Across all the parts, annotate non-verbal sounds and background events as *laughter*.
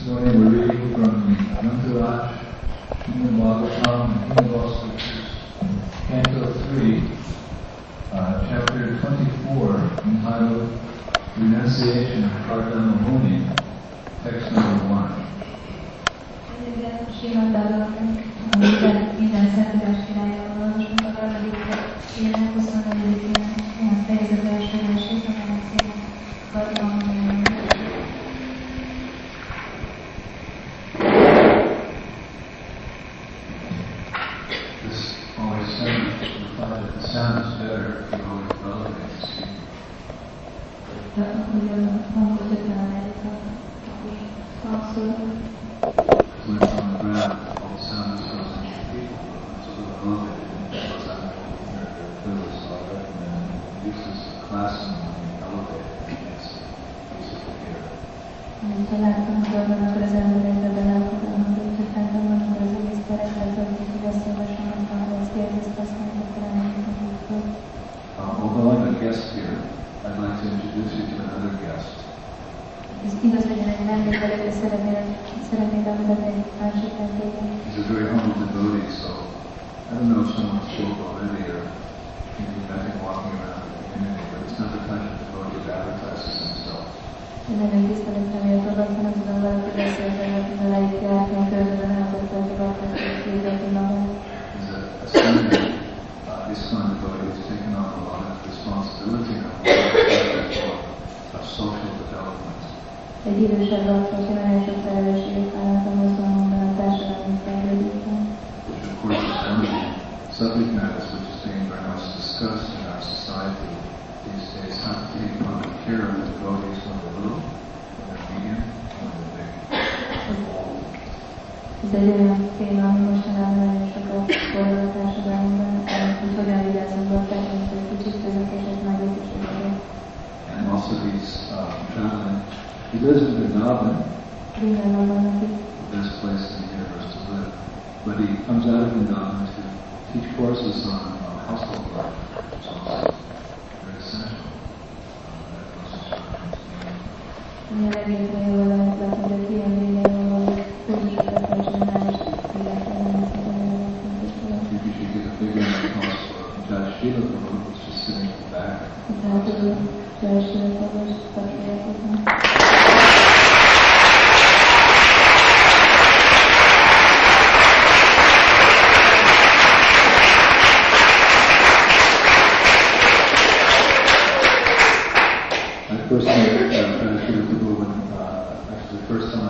This morning we're reading from Anantarat, Kingdom Bhagavatam, Kingdom Law Canto 3, uh, Chapter 24, entitled Renunciation of Kardama Muni, Text Number 1.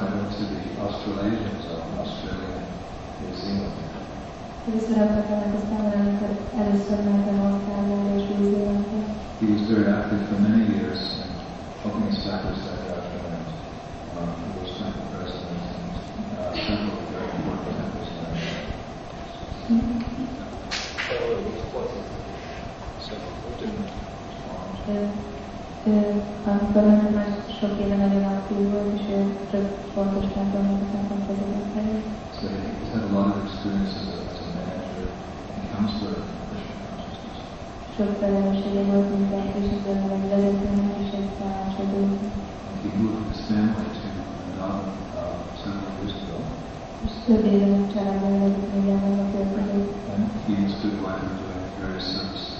To the Australia New Zealand. He was very active for many years in helping establish that doctrine um, he was temple president and uh, several very important temples there. Several. Several. Several. Shopee na a I'm sure the Father Temple and everything comes over the entire. So he's had a lot of experience as a, his several uh, years ago. And he and his good wife are doing very services.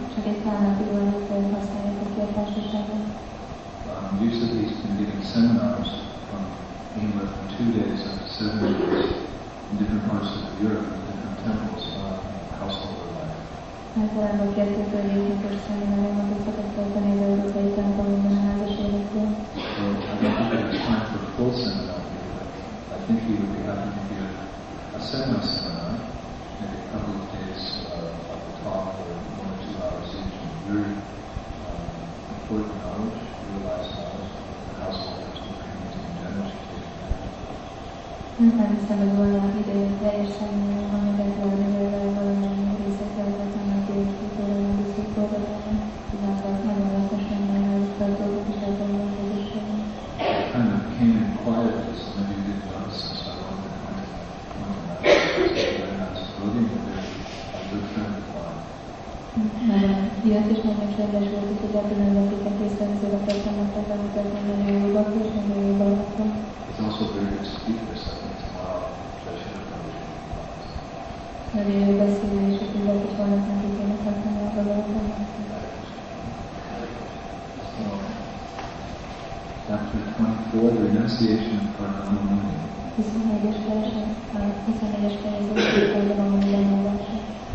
Um, he's been giving seminars from England for two days after seven years in different parts of Europe in different temples uh, on household life. So for full seminar I think he would be happy to give a seminar maybe a couple of days uh, of the talk very uh, important knowledge, real life knowledge, household Nu care înseamnă voi o idee de a ieși în oameni de a so I think tomorrow I should have come. Nagyon jó beszélő, és hogy lehet, hogy holnap nem kéne használni a dolgokat. So, chapter 24, the renunciation for Anamuni.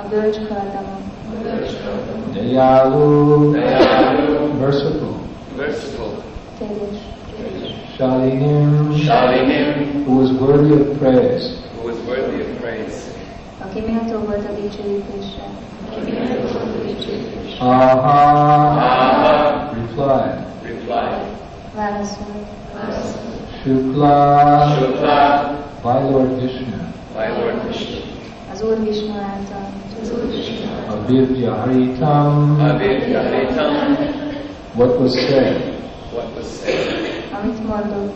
A bölcs kardamon. Dayalu, Dayalu, merciful, merciful, Kegyes. Shalinim, Shalinim, who was worthy of praise. who was worthy of praise. Aki méltó volt a dicsőítésre. Aha, Aha, replied, replied, Válaszolt. Shukla, Shukla, by Lord Vishnu, by Lord Vishnu, Az Úr Vishnu által. Abhivyaharitam, Abhivyaharitam, what was said, what was said, Amit mondott.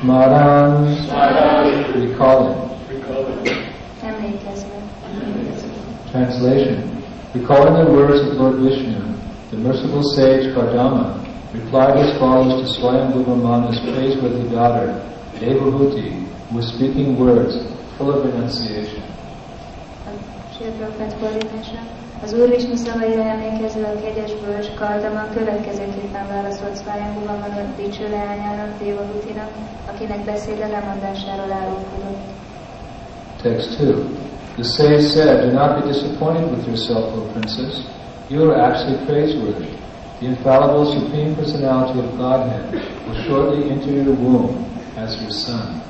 Shmaran, Smaran, recalling. recalling. Emlékezve. Translation Recalling the words of Lord Vishnu, the merciful sage Kardama replied as follows to Svayambhuva Manu's praiseworthy daughter, Devahuti, who was speaking words full of renunciation. Fordítása. Az Úr szavaira a kegyes bölcs Kardaman következőképpen válaszolt dicső leányának, akinek beszéde lemondásáról árulkodott. Text 2. The sage said, Do not be disappointed with yourself, O princess. You are actually praiseworthy. The infallible Supreme Personality of Godhead will shortly enter your womb as your son.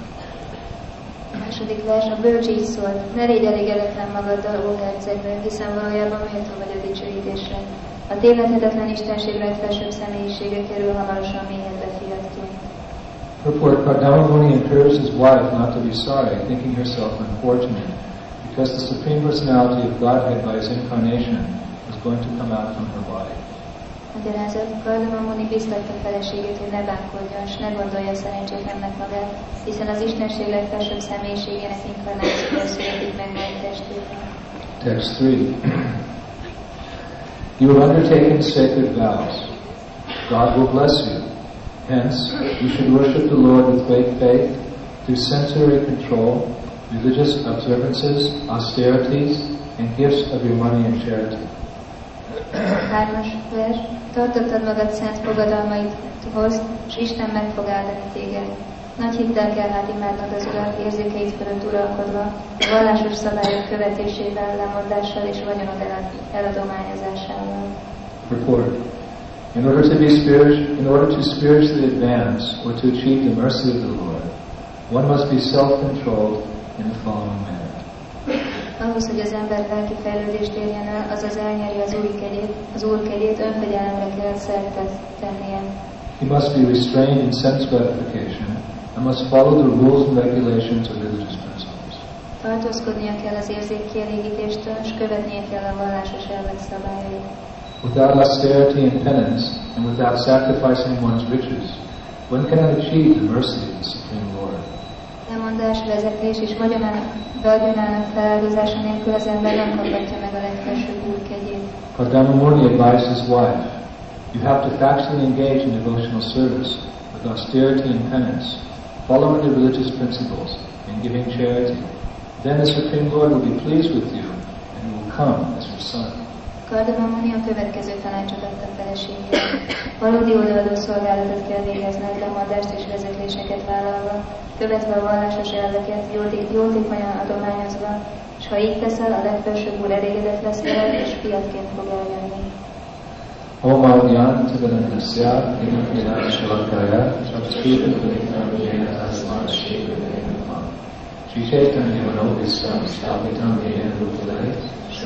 Második vers a bölcs így ne légy elégedetlen magaddal, ó hiszen valójában méltó vagy a dicsőítésre. A tévedhetetlen Istenség legfelsőbb személyisége kerül hamarosan mélyedbe fiatként. Purport Muni encouraged his wife not to be sorry, thinking herself unfortunate, because the Supreme Personality of Godhead by his incarnation was going to come out from her body. Biztatta feleségét, hogy ne bánkodjon, és ne gondolja szerencsétlennek magát, hiszen az Istenség legfelsőbb személyiségének inkarnációja születik meg majd testében. Text 3. You have undertaken sacred vows. God will bless you. Hence, you should worship the Lord with great faith through sensory control, religious observances, austerities, and gifts of your money and charity. Hármas vers, tartottad magad szent fogadalmaidhoz, és Isten meg fog áldani téged. Nagy hittel kell hát imádnod az Urat érzékeit fölött uralkodva, a vallásos szabályok követésével, lemondással és vagyonod elad- eladományozásával. Report. In order to be spirit, in order to spiritually advance or to achieve the mercy of the Lord, one must be self-controlled in the following manner. Ahhoz, hogy az ember lelki fejlődést érjen el, azaz elnyeri az új kegyét, az úr kegyét önfegyelemre kell szertet tennie. He must be restrained in sense gratification and must follow the rules and regulations of religious principles. Tartózkodnia kell az érzék kielégítéstől, és követnie kell a vallásos elvek szabályait. Without austerity and penance, and without sacrificing one's riches, one cannot achieve the mercy of the Supreme Lord. Lemondás, vezetés és vagyonának, feláldozása nélkül az ember nem kaphatja meg a legfelsőbb kegyét. Advised his wife, you have to factually engage in devotional service with austerity and penance, following the religious principles, and giving charity. Then the Supreme Lord will be pleased with you, and will come as your son. Kardamamoni a következő tanácsot adta feleségének. Valódi odaadó szolgálatot kell végezned, lemondást és vezetéseket vállalva, követve a vallásos elveket, jóté- jótékonyan adományozva, és ha így teszel, a legfelsőbb úr elégedett lesz veled, és fiatként fog eljönni. Om Agyan Tivanandasya Vinamina Shalakaya Samskritam Vinam Yena Tasman Shri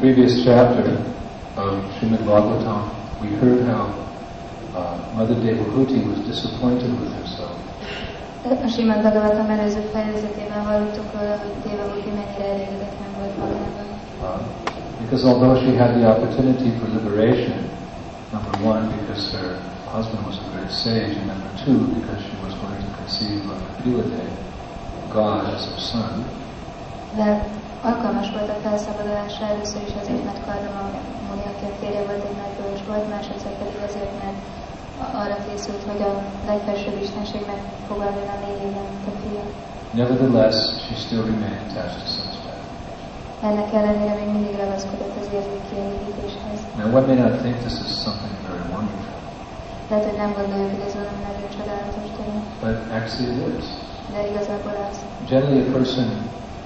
previous chapter of Srimad Bhagavatam, we heard how Mother Devahuti was disappointed with herself. Simán Bhagavatam előző fejezetében hallottuk, hogy Dévahuti mennyire elégedetlen volt magával. Uh, because although she had the opportunity for liberation, number one, because her husband was a great sage, and number two, because she was going to conceive of Kapilade, God as her son, De alkalmas volt a felszabadulásra először is azért, mert Kardama Muni, aki a férje volt, egy nagy volt, másodszor pedig azért, mert arra készült, hogy a legfelsőbb Istenség a mélyében, mint a fia. nevertheless, she still remained attached to gratification. Ennek ellenére még mindig ragaszkodott az kielégítéshez. Now, one may not think this is something very wonderful, Lehet, hogy nem gondoljuk, hogy ez valami nagyon csodálatos dolog, but actually it is. de igazából az. Generally, a person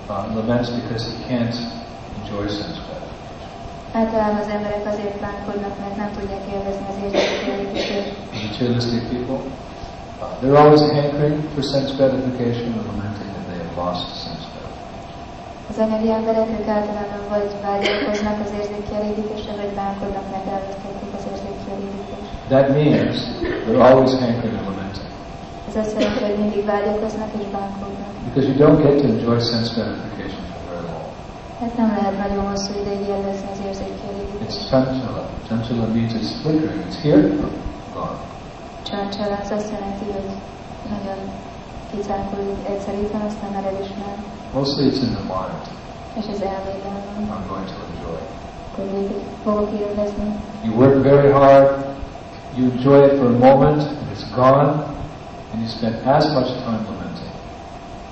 uh, laments because he can't enjoy gratification. Általában az emberek azért bánkodnak, mert nem tudják élvezni az kielégítést. Materialistic people, they're always hankering for sense gratification and lamenting that they have lost sense gratification. Az anyagi emberek ők általában vagy vágyalkoznak az érzékkielégítésre, vagy bánkodnak, mert elvesztették az érzékkielégítést. That means they're always hankering and lamenting. Ez azt jelenti, hogy mindig vágyakoznak és bánkodnak. Because you don't get to enjoy sense gratification. Hát nem lehet nagyon hosszú ideig élvezni az It's chanchala. Chanchala means it's flickering. It's here, gone. Csancsala az azt jelenti, hogy nagyon kicákolik egyszer itt van, aztán mered is már, Mostly it's in the mind. és az elméden van. I'm going to enjoy. Akkor végig fogok élvezni. You work very hard, you enjoy it for a moment, it's gone, and you spend as much time lamenting.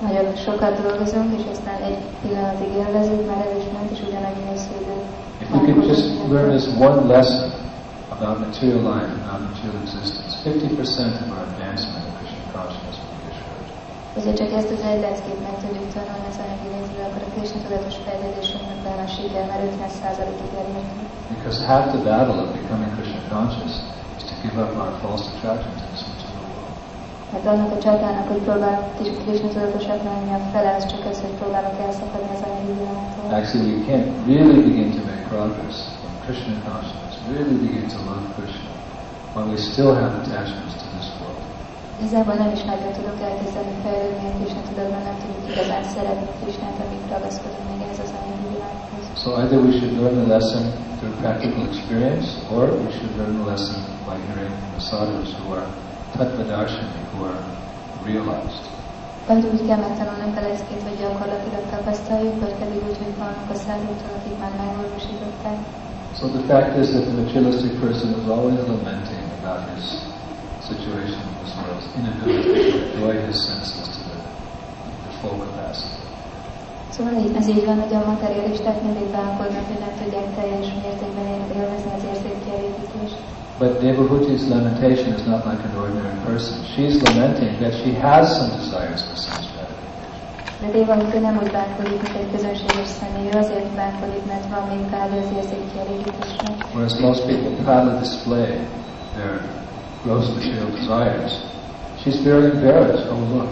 Nagyon sokat dolgozunk, és aztán egy pillanatig élvezünk, is ment, és ugyanannyi hosszú idő. If we could just learn this one lesson about material life, and about material existence, 50% of our advancement in Krishna consciousness would be assured. Azért csak ezt az egy leckét meg tudjuk tanulni az anyagi akkor a Krishna tudatos fejlődésünkben a siker már 50%-ig elértünk. Because half the battle of becoming Krishna conscious is to give up our false attraction to this material world. Mert annak a csatának, hogy próbálok kis Krishna tudatosak lenni, a csak hogy próbálok elszakadni az anyagi világtól. Actually, we can't really begin to make progress from Krishna consciousness, really begin to love Krishna, when we still have attachments to this world. Igazából nem is nagyon tudok elkezdeni fejlődni a Krishna tudatban, nem tudjuk igazán szeretni Krishnát, amíg ragaszkodunk még ez az anyagi világhoz. So either we should learn the lesson through practical experience, or we should learn the lesson by hearing the sadhus who are tattvadarshini, who are realized. Vagy úgy kell megtanulnunk a leckét, hogy gyakorlatilag tapasztaljuk, vagy pedig úgy, hogy vannak a akik már megvalósították. So the fact is that the materialistic person is always lamenting about his situation in this world, his inability to enjoy his senses to the, the full capacity. Szóval ez így van, hogy a materialisták mindig bánkodnak, hogy nem tudják teljes mértékben él- élvezni az érzékkielégítést. But Devahuti's lamentation is not like an ordinary person. She's lamenting that she has some desires for sense gratification. De Dévahuti nem úgy bánkodik, mint egy közönséges személy, ő azért bánkodik, mert van még vágya az érzékkielégítésre. Whereas most people proudly display their gross material desires, she's very embarrassed. Oh, look,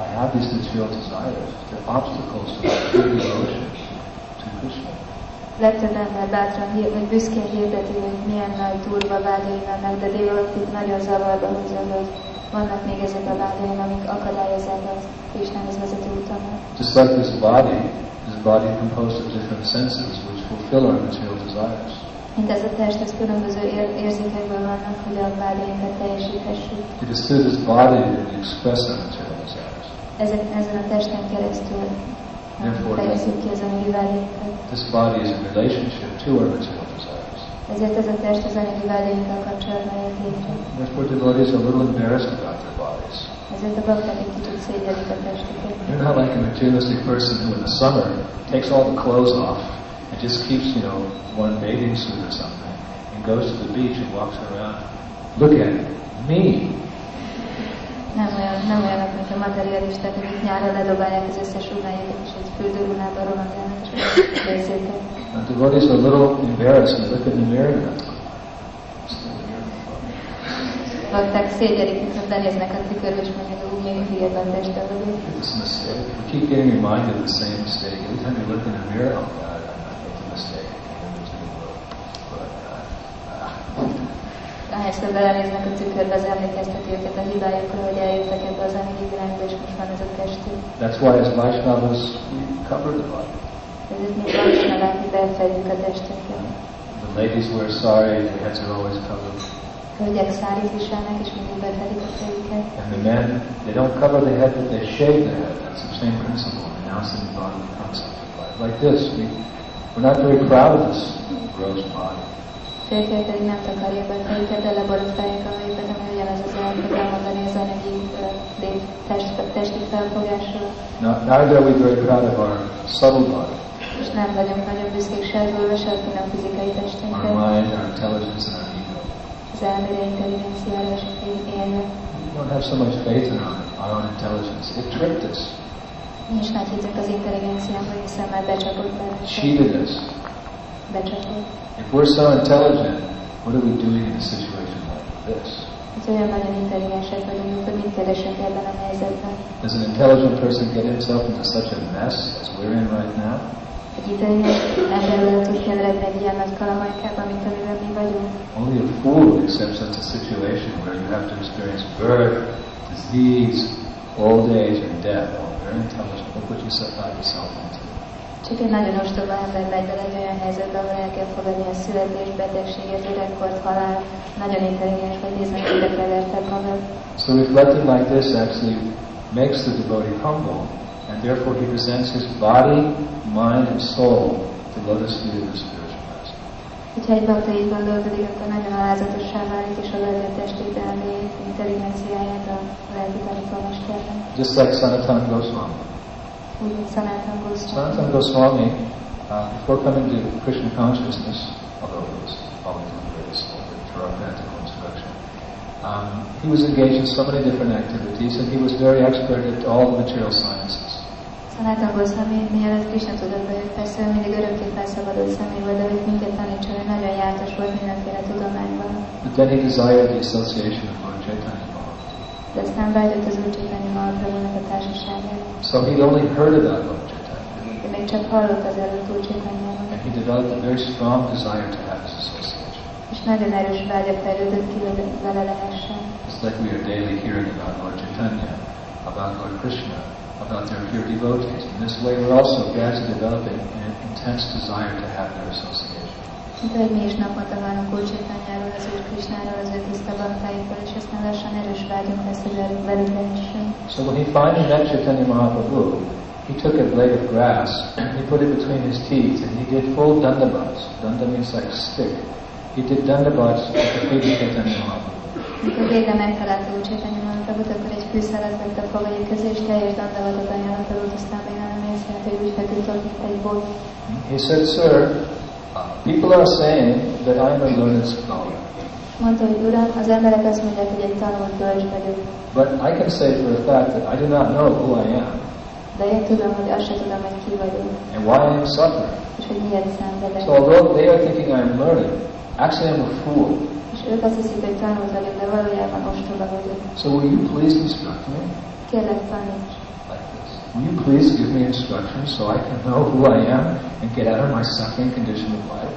I have these material desires. They're obstacles to my true devotion. Legtöbb ember bátran hír, vagy büszkén hirdeti, hogy milyen nagy durva vágyai vannak, de Dévahutit nagyon zavarba hozza, hogy vannak még ezek a vágyaim, amik akadályozzák az Istenhez vezető utamat. Just like this body, this body composed of different senses which fulfill our material desires. Mint ez a test, ez különböző ér- érzékekből vannak, hogy a vágyainkat teljesíthessük. It is through this body that we express our material desires. Ezek, ezen a testen keresztül Therefore, fejezzük ki az anyagi vágyainkat. This body is in relationship to our material desires. Ezért ez a test az anyagi vágyainkkal kapcsolatban jött létre. Therefore, devotees are a little embarrassed about their bodies. Ezért a bakták egy kicsit szégyelik a testüket. You're not like a materialistic person who in the summer takes all the clothes off and just keeps, you know, one bathing suit or something and goes to the beach and walks around. Look at me. Nem olyan, nem olyanok, mint a materialisták, akik nyáron ledobálják az összes ruhájukat, és egy fürdőruhába rohangálnak, és nézzétek. Now, devotees are a little embarrassed when look in the mirror. Bakták szégyelik, mikor benéznek a tükörbe, és mondják, úgy még hülye a teste vagyok. Keep getting reminded of the same mistake. Every time you look in the mirror, oh God, Ahányszor belenéznek a tükörbe, az emlékezteti őket a hibájukra, hogy eljöttek ebbe az anyagi világba, és most van ez a testük. That's why as Vaishnavas, we cover the body. Ezért mi valószínűleg mi befedjük a testünket. The ladies wear sari, their heads are always covered. Hölgyek szárit viselnek, és mindig befedik a fejüket. And the men, they don't cover their head, but they shave their head. That's the same principle, renouncing the bodily concept of life. Like this, we, we're not very proud of this gross body. Férfiak pedig nem takarja be a fejüket, de leborotálják a ugyanaz az elfog elmondani az anyagi ö, lét, test, testi felfogásról. Not, neither are we very proud of our subtle body, És nem vagyunk nagyon büszkék se a bőrbe, a finom fizikai our mind, our intelligence, and our ego. az elmére intelligenciára és élve. We don't have so much faith in our, our own intelligence. It tricked us, Nincs nagy hitünk az intelligenciámba, hiszen már becsapott bennünket. cheated us. If we're so intelligent, what are we doing in a situation like this? hogy olyan nagyon intelligensek vagyunk, hogy mit keresünk ebben a helyzetben. Does an intelligent person get himself into such a mess as we're in right now? Egy intelligens ember olyan tud keveredni egy ilyen nagy kalamajkába, mint amiben mi vagyunk. Only a fool accepts such a situation where you have to experience birth, disease, old age, and death. Oh, very intelligent. Look what you set yourself into. Csak egy nagyon ostoba ember megy bele egy olyan helyzetbe, ahol el kell fogadni a születés, betegséget, öregkort, halál. Nagyon intelligens vagy, nézd meg, mire keverted magad. So reflecting like this actually makes the devotee humble, and therefore he presents his body, mind, and soul to lotus feet of the spiritual master. Hogyha egy bakta így gondolkodik, akkor nagyon alázatossá válik, és odaadja testét intelligenciáját a lelki tanítómesternek. Just like Sanatana Goswami. Goswami. Sanatana Goswami, uh, before coming to Krishna consciousness, although it was probably doing very but practical instruction, um, he was engaged in so many different activities, and he was very expert at all the material sciences. Sanatan Goswami, mielőtt Krishna tudatba persze ő mindig örökké felszabadult személy volt, de őt minket tanítson, hogy nagyon jártas volt mindenféle tudományban. But then he desired the association of Lord Chaitanya Mahaprabhu. De aztán vágyott az Úr Csétányi Mahaprabhunak a társaságát. So he'd only heard about Lord Chaitanya, De még csak hallott az előtt Úr Csétányáról. and he developed a very strong desire to have this association. És nagyon erős vágyat fejlődött ki, hogy vele lehessen. It's like we are daily hearing about Lord Chaitanya, about Lord Krishna, about their pure devotees. In this way, we're also gradually developing an intense desire to have their association. Mi is naponta az Úr Krishnáról, az ő tiszta baktáikról, és aztán lassan erős vágyunk lesz, hogy velük lehessünk. So when he finally met Chaitanya Mahaprabhu, he took a blade of grass, he put it between his teeth, and he did full dandavats. Danda means like stick. He did dandavats at the feet of Chaitanya Mahaprabhu. Mikor végre megtalálta Úr Csétányi Mahaprabhut, akkor egy fűszalat vett a fogai közé, és teljes dandavatot ajánlott aztán még nem észrevett, hogy úgy feküdt ott, mint egy bot. He said, Sir, uh, people are saying that I am a learned scholar. Mondta, hogy Uram, az emberek azt mondják, hogy egy tanult bölcs vagyok, But I can say for a fact that I do not know who I am de én tudom, hogy azt sem tudom, hogy ki vagyok, and why I am suffering. és hogy miért szenvedek. So although they are thinking I am learned, actually I'm a fool. És ők azt hiszik, hogy tanult vagyok, de valójában ostoba vagyok. So will you please instruct me Kérlek, taníts. like this? Will you please give me instructions so I can know who I am and get out of my suffering condition of life?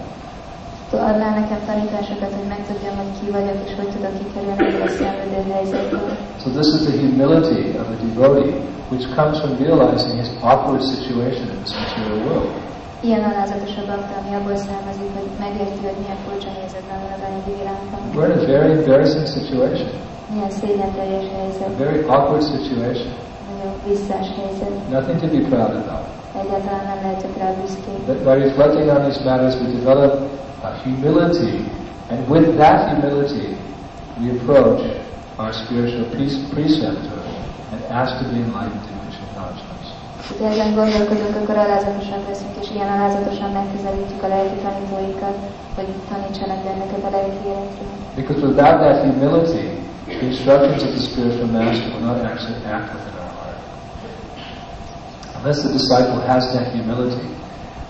Adnál nekem tanításokat, hogy megtudjam, hogy ki vagyok, és hogy tudok kikerülni ebből a szenvedő helyzetből. So this is the humility of a devotee, which comes from realizing his awkward situation in this material world. Ilyen alázatos a bakta, ami abból származik, hogy megérti, hogy milyen furcsa helyzetben van az anyagi világban. We're in a very embarrassing situation, Milyen teljes a very awkward situation. Nagyon visszás helyzet. Nothing to be proud about. Egyáltalán nem lehetünk rá büszkék. But by reflecting on these matters, we develop a humility, and with that humility, we approach our spiritual pre- preceptor and ask to be enlightened in Krishna consciousness. Ha ezen gondolkodunk, akkor alázatosan leszünk, és ilyen alázatosan megközelítjük a lelki tanítóikat, hogy tanítsanak bennünket a lelki életre. Because without that humility, the instructions of the spiritual master will not actually act within. Unless the disciple has that humility,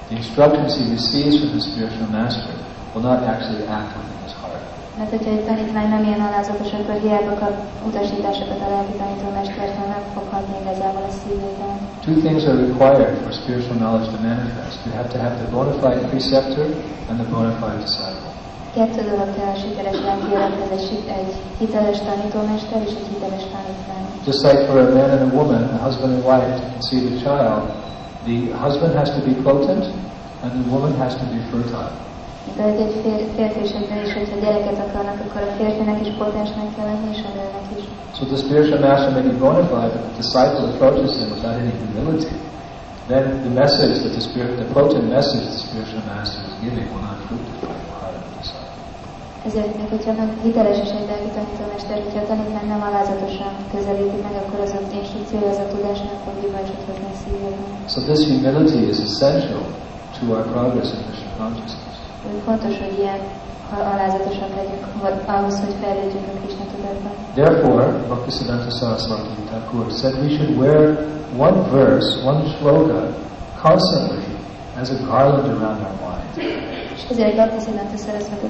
the instructions he receives from the spiritual master will not actually act within his heart. Mert hogyha egy tanítvány nem ilyen alázatos, akkor hiába kap utasításokat a lelki tanítómestertől, nem foghatni igazából a szívében. Two things are required for spiritual knowledge to manifest. You have to have the bona fide preceptor and the bona fide disciple. Kettő dolog kell a sikeres egy, hiteles tanítómester és egy hiteles tanítvány. Just like for a man and a woman, a husband and wife to conceive a child, the husband has to be potent and the woman has to be fertile. De egy férfi és egy nő is, hogyha gyereket akarnak, akkor a férfinek is potensnek kell lenni, és a nőnek is. So the spiritual master may be bona fide, but the disciple approaches him without any humility. Then the message that the spirit, the potent message the spiritual master is giving will not fructify in the heart of the disciple. Ezért még hogyha nem hiteles és egy lelki tanítómester, hogyha a tanítvány nem alázatosan közelíti meg, akkor az a instrukciója, az a tudás nem fog gyümölcsöt hozni a szívében. So this humility is essential to our progress in Krishna consciousness. Fontos, hogy ilyen alázatosak legyünk ahhoz, hogy fejlődjünk a Krishna tudatban. Therefore, Bhaktisiddhanta Saraswati Thakur said we should wear one verse, one shloka, constantly as a garland around our mind. Ezért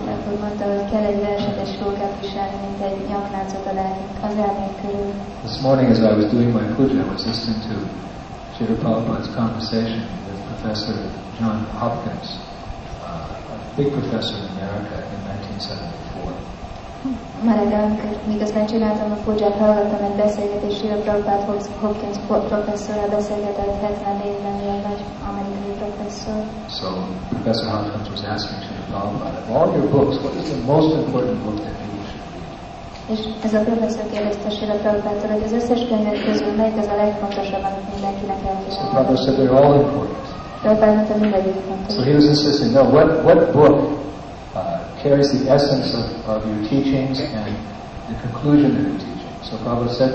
Templom mondta, hogy kell egy versetes rókát viselni, mint egy nyakláncot a lelkünk, az körül. This morning, as I was doing my puja, I was listening to Srila Prabhupada's conversation with Professor John Hopkins, uh, a big professor in America in 1974. Ma reggel, amikor miközben csináltam a puját, hallgattam egy beszélgetést, Srila Prabhupád Hopkins professzorral beszélgetett 74-ben, ilyen nagy amerikai professzor. So Professor Hopkins was asking Srila Prabhupada, of all your books, what is the most important book that people should read? És ez a professzor kérdezte Srila Prabhupától, hogy az összes könyvek közül melyik az a legfontosabb, amit mindenkinek el So kéne Prabhupada said they're all important. Prabhupád mondta, mindegyik fontos. So he was insisting, no, what, what book uh, carries the essence of, of your teachings and the conclusion of your teaching? So Prabhupada said,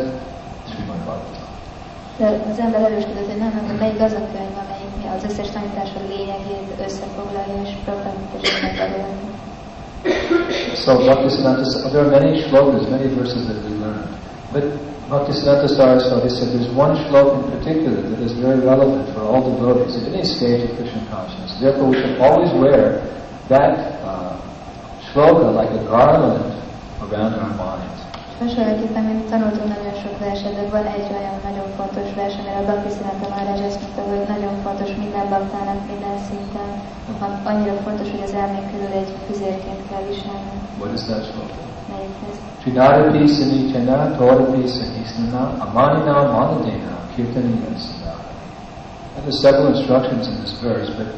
Srimad Bhagavatam. Az ember erősködött, hogy nem, nem, melyik az a könyv, amelyik az összes tanításod lényegét összefoglalja, és Prabhupád mondta, hogy Srimad Bhagavatam. So Bhaktisiddhanta, there are many shlokas, many verses that we learn. But Bhaktisiddhanta Saraswati said there's one shlok in particular that is very relevant for all devotees at any stage of Krishna consciousness. Therefore we should always wear that uh, shloka like a garland around our mind. Hasonlóképpen, mint tanultunk nagyon sok verset, de van egy olyan nagyon fontos vers, amire a Bhakti Siddhanta Maharaj azt mondta, hogy nagyon fontos minden baktának, minden szinten, annyira fontos, hogy az elménk körül egy füzérként kell viselni. What is that shloka? Trinadapi sanichana todapi sahisnana amanina manadena kirtanina sada. And there's several instructions in this verse, but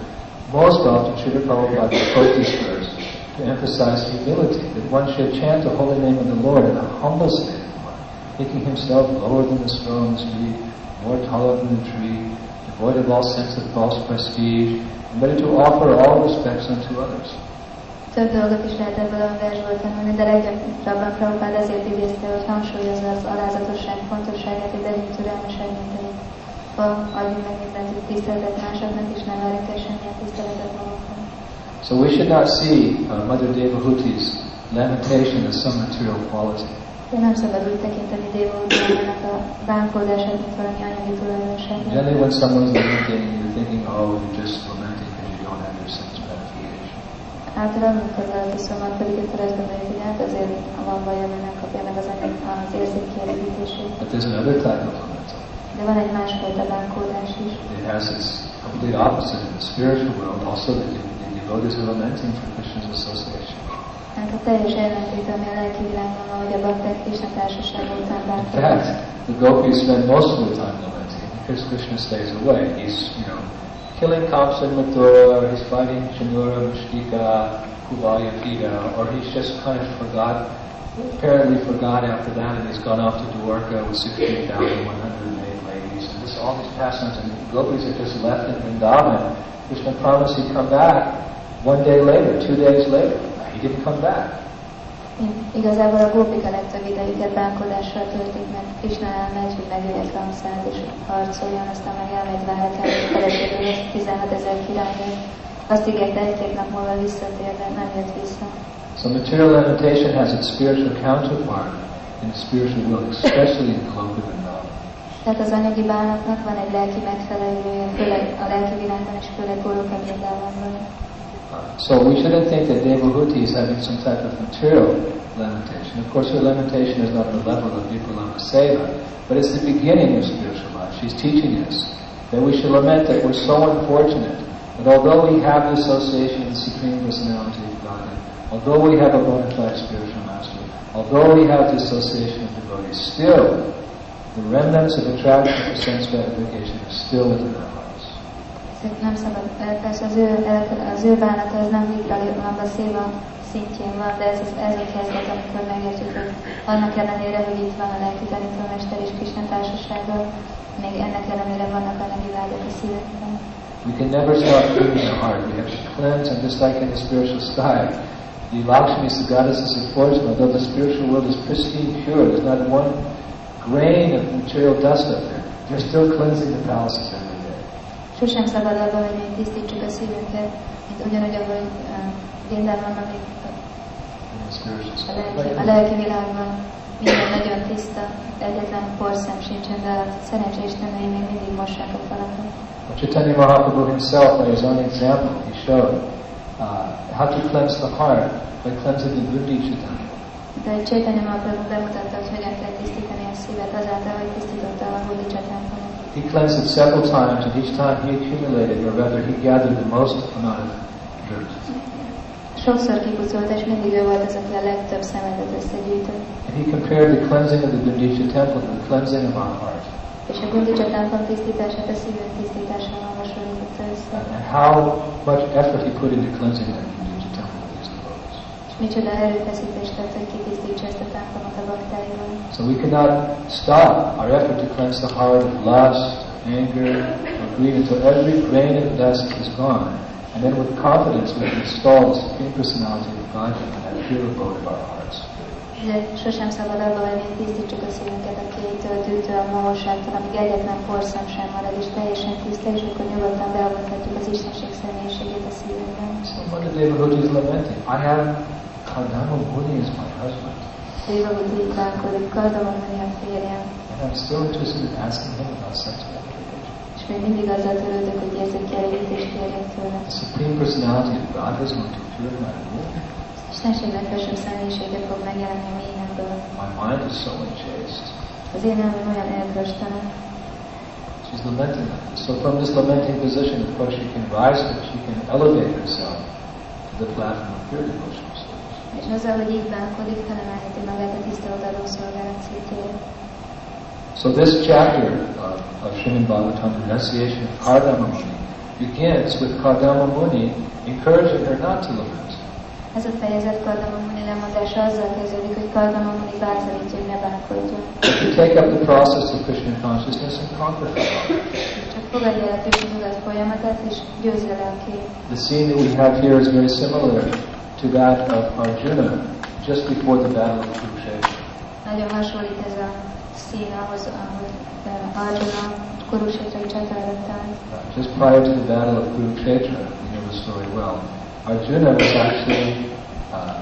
most often Srila Prabhupada quote this verse to emphasize humility, that one should chant the holy name of the Lord in a humble state of mind, thinking himself lower than the strong tree, more taller than the tree, devoid of all sense of false prestige, and ready to offer all respects unto others. Több dolgot is lehet ebből a versből tanulni, de leggyakrabban Prabhupád azért idézte, hogy hangsúlyozza az alázatosság fontosságát, hogy legyünk türelmesek, adjunk meg mindent tiszteletet másoknak, és nem várjuk el semmilyen tiszteletet magunknak. So we should not see uh, Mother Devahuti's lamentation as some material quality. De nem szabad úgy tekinteni Dévódiának a bánkódását, mint valami anyagi tulajdonságot. Generally when someone's lamenting, you're thinking, oh, you're just lamenting because you don't have your sense gratification. Általában, amikor valaki szomorú pedig, akkor azt gondoljuk, hogy hát azért ha van bajom, hogy nem kapja meg az anyag az érzék kielégítését. But there's another type of lamenting. De van egy másfajta bánkódás is. It has its complete opposite in the spiritual world. Also, devotees are lamenting for Krishna's association. Hát a teljes ellentét, ami a lelki világban van, hogy a bakták Krishna társaság után In fact, the gopis spend most of the time lamenting because Krishna stays away. He's, you know, killing Kamsa and Mathura, or he's fighting Chanura, Mushtika, Kuvaya, Pita, or he's just kind of forgot, apparently forgot after that, and he's gone off to Dwarka with 16,108 ladies. And this, all these pastimes, and the gopis are just left in Vrindavan. Krishna promised he'd come back one day later, two days later. He didn't come back. Igazából a gópika legtöbb idejüket bánkodással töltik, mert Krishna elmegy, hogy megölje Kamszát és harcoljon, aztán meg elmegy várhatán, hogy feleségül lesz 16 ezer királynő. Azt ígérte egy-két nap múlva visszatér, de nem jött vissza. So material lamentation has its spiritual counterpart in the spiritual world, especially in Loka Vrindavan. Tehát az anyagi bánatnak van egy lelki megfelelője, főleg a lelki világban és főleg Góloka Vrindávonban. So we shouldn't think that Devahuti is having some type of material lamentation. Of course, her lamentation is not the level of Vipralamba Seva, but it's the beginning of spiritual life. She's teaching us that we should lament that we're so unfortunate that although we have the association with the Supreme Personality of Godhead, although we have a bona fide spiritual master, although we have the association of devotees, still the remnants of attraction for sense gratification are still within our hearts. Nem szabad, az ő, az ő bánata nem Vipralamba Széva szintjén van, de ez, ez amikor megértjük, hogy annak ellenére, hogy itt van a lelki tanítómester és társasága, még ennek ellenére vannak vágyak a szívekben. We can never stop cleaning the heart. We have to cleanse, and just like in the spiritual sky, the Lakshmi is the goddesses of fortune. Although the spiritual world is pristine, pure, there's not one grain of material dust up there. They're still cleansing the palaces. Sosem szabad abba, hogy mi tisztítsuk a szívünket, mint ugyanúgy, ahogy In the spiritual a lelki, a lelki világban minden nagyon tiszta, egyetlen porszem sincsen, de a szerencsés tanúi még mindig mossák a falakat. Chaitanya Mahaprabhu himself, by his own example, he showed uh, how to cleanse the heart by cleansing the buddhi chittana. De Chaitanya Mahaprabhu bemutatta, hogy hogyan kell tisztítani a szívet azáltal, hogy tisztította a Bodhicsa templomot. He cleansed it several times, and each time he accumulated, or rather, he gathered the most amount of dirt. Sokszor kipucolt, és mindig ő volt az, aki a legtöbb szemetet összegyűjtött. And he compared the cleansing of the Gundicha temple to the cleansing of our heart. És a Bodhicsa templom tisztítását a szívünk tisztításával hasonlította össze. And how much effort he put into cleansing that So we cannot stop our effort to cleanse the heart of lust, anger, or greed until every grain of dust is gone. And then with confidence we can install the Supreme Personality of Godhead in that pure abode of our hearts. Ugye sosem szabad abba hagyni, hogy tisztítsuk a szívünket a kétől, tűtől, a mohóságtól, amíg egyetlen porszem sem marad, és teljesen tiszta, és akkor nyugodtan beavathatjuk az Istenség személyiségét a szívünkben. So Mother Devahuti is lamenting, I have Kardama Muni is my husband. Dévahuti így bánkodik, Kardamamuni a férjem, And I'm still interested in asking him about purification. és még mindig azzal törődök, hogy érzékelítést kérjek tőle. The Supreme Personality of God is going to in my womb. Istenség legfelsőbb személyisége fog megjelenni a mélyemből. My mind is so unchaste. Az én elmém olyan elköstelen. She's lamenting. So from this lamenting position, of course, she can rise, she can elevate herself to the platform of pure service. És azzal, hogy így bánkodik, felemelheti magát a szolgálat szintjére. So this chapter of, of Srimad Bhagavatam, renunciation of Kardama Muni, begins with Kardama Muni encouraging her not to lament. Ez a fejezet Kardama Muni lemondása azzal kezdődik, hogy Kardama Muni bátorítja, hogy ne bánkodjon. To take up the process of Krishna consciousness and conquer. Csak fogadja el a Krishna tudat folyamatát, és győzze. The scene that we have here is very similar to that of Arjuna just before the battle of Kurukshetra. Nagyon hasonlít ez a szín ahhoz, ahogy Arjuna Kurukshetrai csata előtt állt. Uh, Just prior to the battle of Kurukshetra, you know the story well, Arjuna was actually uh,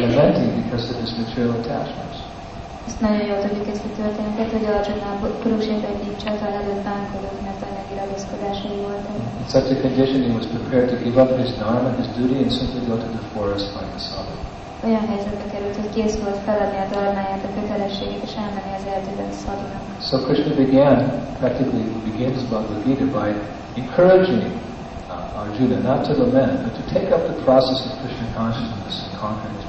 lamenting because of his material attachments. Ezt nagyon jól tudjuk ezt a történetet, hogy Arjuna Kurukshetrai csata előtt bánkodott, mert anyagi ragaszkodásai voltak. In such a condition, he was prepared to give up his dharma, his duty, and simply go to the forest like a sadhu. Olyan helyzetbe került, hogy kész volt feladni a darmáját, a kötelességét, és elmenni az erdőben szadunak. So Krishna began, practically begins Bhagavad Gita by encouraging uh, Arjuna not to lament, but to take up the process of Krishna consciousness and conquer his.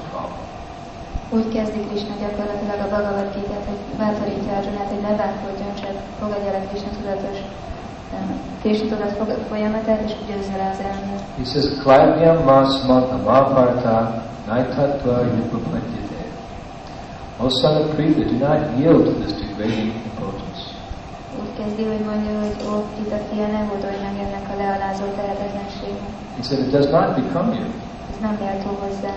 Úgy kezdi Krishna gyakorlatilag a Bhagavad Gita-t, hogy bátorítja Arjunát, hogy ne bánkodjon, csak fogadja a Krishna tudatos Krishna tudat folyamatát, és győzze le az elmét. He says, Klavyam masmat amaparta naitatva yupapadyate. O son of Pritha, do not yield to this degrading impotence. Úgy kezdi, hogy mondja, hogy ó, itt a fia, ne hódolj meg ennek a lealázó tehetetlenségnek. He said, it does not become you. Ez nem méltó hozzá.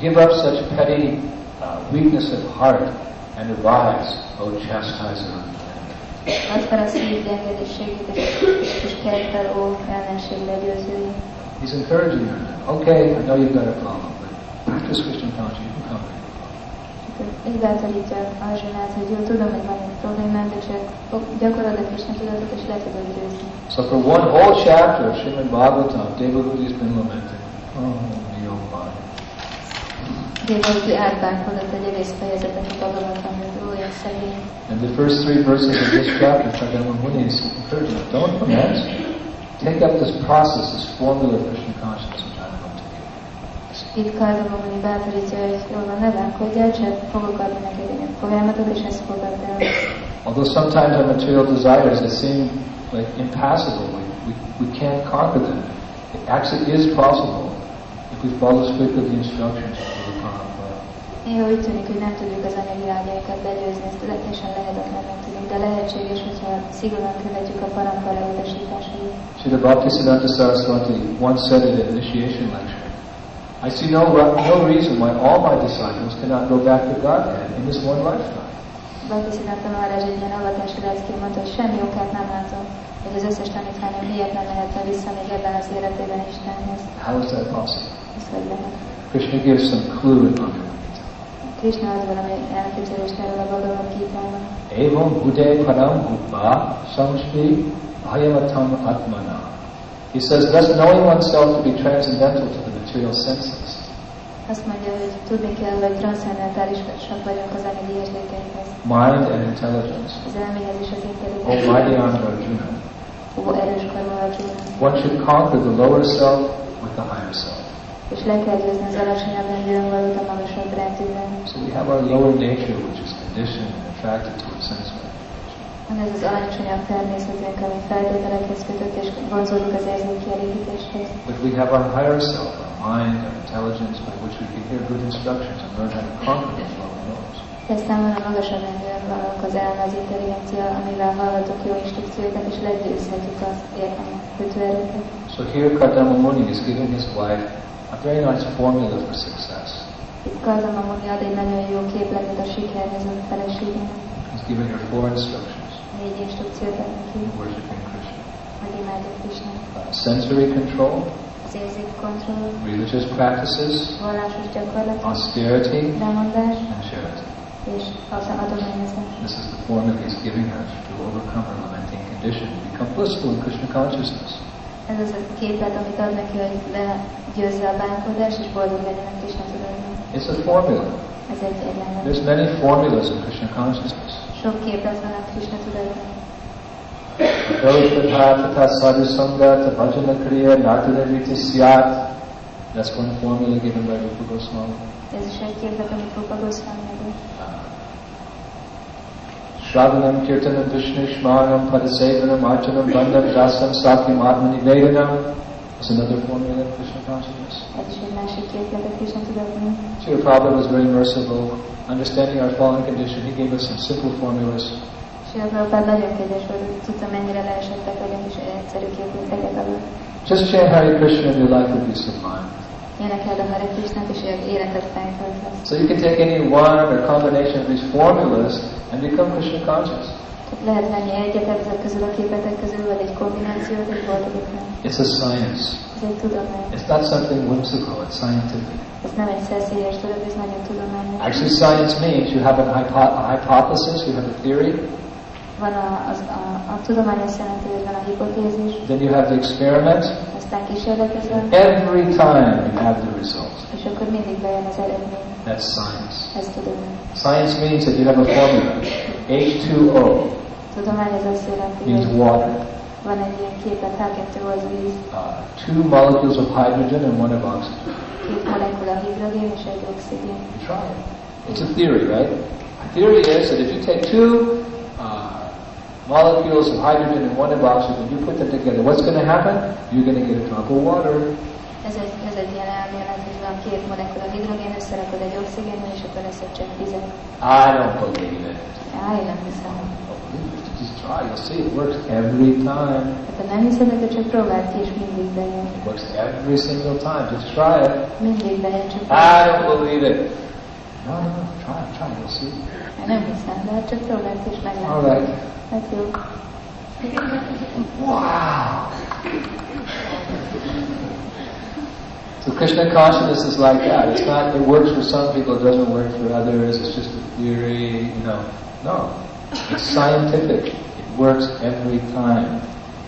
Give up such petty uh, weakness of heart and arise, O chastiser of men. Add fel a szív gyengedésségét, és, és kelj fel, ó, ellenség legyőzői. He's encouraging her. Okay, I know you've got a problem, but practice Krishna consciousness, you can conquer it. Így bátorítja Arjunát, hogy jó, tudom, hogy van egy problémám, de csak gyakorolod a Krishna tudatot, és le tudod győzni. So for one whole chapter of Srimad Bhagavatam, Devahuti has been lamenting. Oh. Dévahuti átbánkodott egy egész fejezetet a Bhagavatam, hogy ó, én szegény. And the first three verses of this chapter, Kardama Muni is encouraging, don't lament. Take up this process, this formula of Krishna consciousness to give. És bátorítja, hogy ne bánkodjál, csak fogok adni neked egy és ezt fogadd el. Although sometimes our material desires they seem like impassable, we, we, we can't conquer them. It actually is possible if we follow strictly the instructions of the parampara. Néha úgy tűnik, hogy nem tudjuk az anyagi vágyainkat legyőzni, ezt teljesen lehetetlennek tűnik, de lehetséges, hogyha szigorúan követjük a parampara utasításait. Srila Bhaktisiddhanta Saraswati once said in an initiation lecture, I see no, no reason why all my disciples cannot go back to Godhead in this one lifetime. Bhaktisiddhanta Maharaj egy ilyen avatási leckén mondta, hogy semmi okát nem látom, hogy az összes tanítványom miért nem mehetne vissza még ebben az életében Istenhez. How is that possible? Krishna gives some clue in Bhagavad Gita. Krishna ad valami elképzelést erről a Bhagavad Gita-ban. Evam buddhe param bhutva samshri bhayamatam atmana He says, thus knowing oneself to be transcendental to the material senses, Azt mondja, hogy tudni kell, hogy transzcendentálisak vagyunk az anyagi érzékeinkhez, mind and intelligence. az elméhez és az intelligenciához. Oh, Ananda Arjuna. Ó, erős karmalatú. One should conquer the lower self with the higher self. És le kell győzni az alacsonyabb rendűen valót a magasabb. So we have our lower nature, which is conditioned and attracted towards sense. Van ez az alacsonyabb természetünk, ami feltételekhez kötött és vonzódik az érzéki elégítéshez. But we have our higher self, our mind, our intelligence, by which we can hear good instructions and learn how to conquer those lower notes. Aztán van a magasabb rendűen valók az elme, az intelligencia, amivel hallgatok jó instrukciókat, és legyőzhetjük az kötőerőket. So here Kardama Muni is giving his wife very nice formula for success. Itt Kardama Muni ad egy nagyon jó képletet a sikerhez a feleségének. He's giving her four instructions Négy instrukciót ad neki, in worshiping Krishna. hogy Krisnát. Uh, sensory control, Az érzékkontroll, religious practices, vallásos austerity, lemondás and charity. és az adományozás. This is the formula he's giving her to overcome her lamenting condition and become blissful in Krishna consciousness. Ez az a képlet, amit ad neki, hogy legyőzze a bánkodást, és boldog legyen a Krishna tudatban. It's a formula. Ez egy egyenlet. There's many formulas in Krishna consciousness. Sok képlet van a Krishna tudatban. Prabhupada Sadhu Sangha Bhajana Kriya Nartana Riti Syat. That's one formula given by Rupa Goswami. Ez is egy képlet, amit Rupa Goswami adott. Shravanam Kirtanam Vishnu Shmanam Padasevanam Archanam Bandam Jasam Sakyam Atmani Vedanam is another formula in Krishna consciousness. Ez is egy másik képlet a Krishna tudatban. Srila Prabhupada was very merciful. Understanding our fallen condition, he gave us some simple formulas. És a Prabhupád nagyon kegyes volt, hogy tudta, mennyire leesettek vagyunk, és egyszerű képleteket adott. Just chant Hare Krishna and your life will be sublime. Énekeld a Hare Krishnát, és életet fenntarthatsz. So you can take any one or combination of these formulas and become Krishna conscious. Lehet venni egyet ezek közül a képletek közül, vagy egy kombinációt, és. It's a science. Ez egy tudomány. It's not something whimsical, it's scientific. Ez nem egy szeszélyes dolog, ez nagyon tudományos. Actually, science means you have an hypo- a hypothesis, you have a theory, Van a, az, a, a tudomány azt jelenti, hogy van a hipotézis, then you have the experiment. aztán kísérletezel, Every time you have the result. és akkor mindig bejön az eredmény. That's science. Ez tudomány. Science means that you have a formula. H2O Tudomány az azt jelenti, means water. van egy ilyen képlet, H2 az víz, Uh, two molecules of hydrogen and one of oxygen. két molekula hidrogén és egy oxigén. You try it. It's a theory, right? The theory is that if you take two uh, molecules of hydrogen and one of oxygen, you put them together, what's going to happen? You're going to get a drop of water. Ez egy, ez egy ilyen elmélet, hogy van két molekula hidrogén, összerakod egy oxigénnel, és akkor lesz egy csepp vizet. I don't believe it. Á, én nem hiszem. Just try. You'll see it works every time. Hát nem hiszed, akkor csak próbáld ki, és mindig bejön. It works every single time. Just try it. Mindig bejön, csak I don't believe it. No, no, no. Try it. Try it. You'll see. Nem hiszem, de csak próbáld ki, és meglátod. right. Hát jó. Wow. So Krishna consciousness is like that. It's not, it works for some people, it doesn't work for others, it's just a theory, you know. No. It's scientific. It works every time.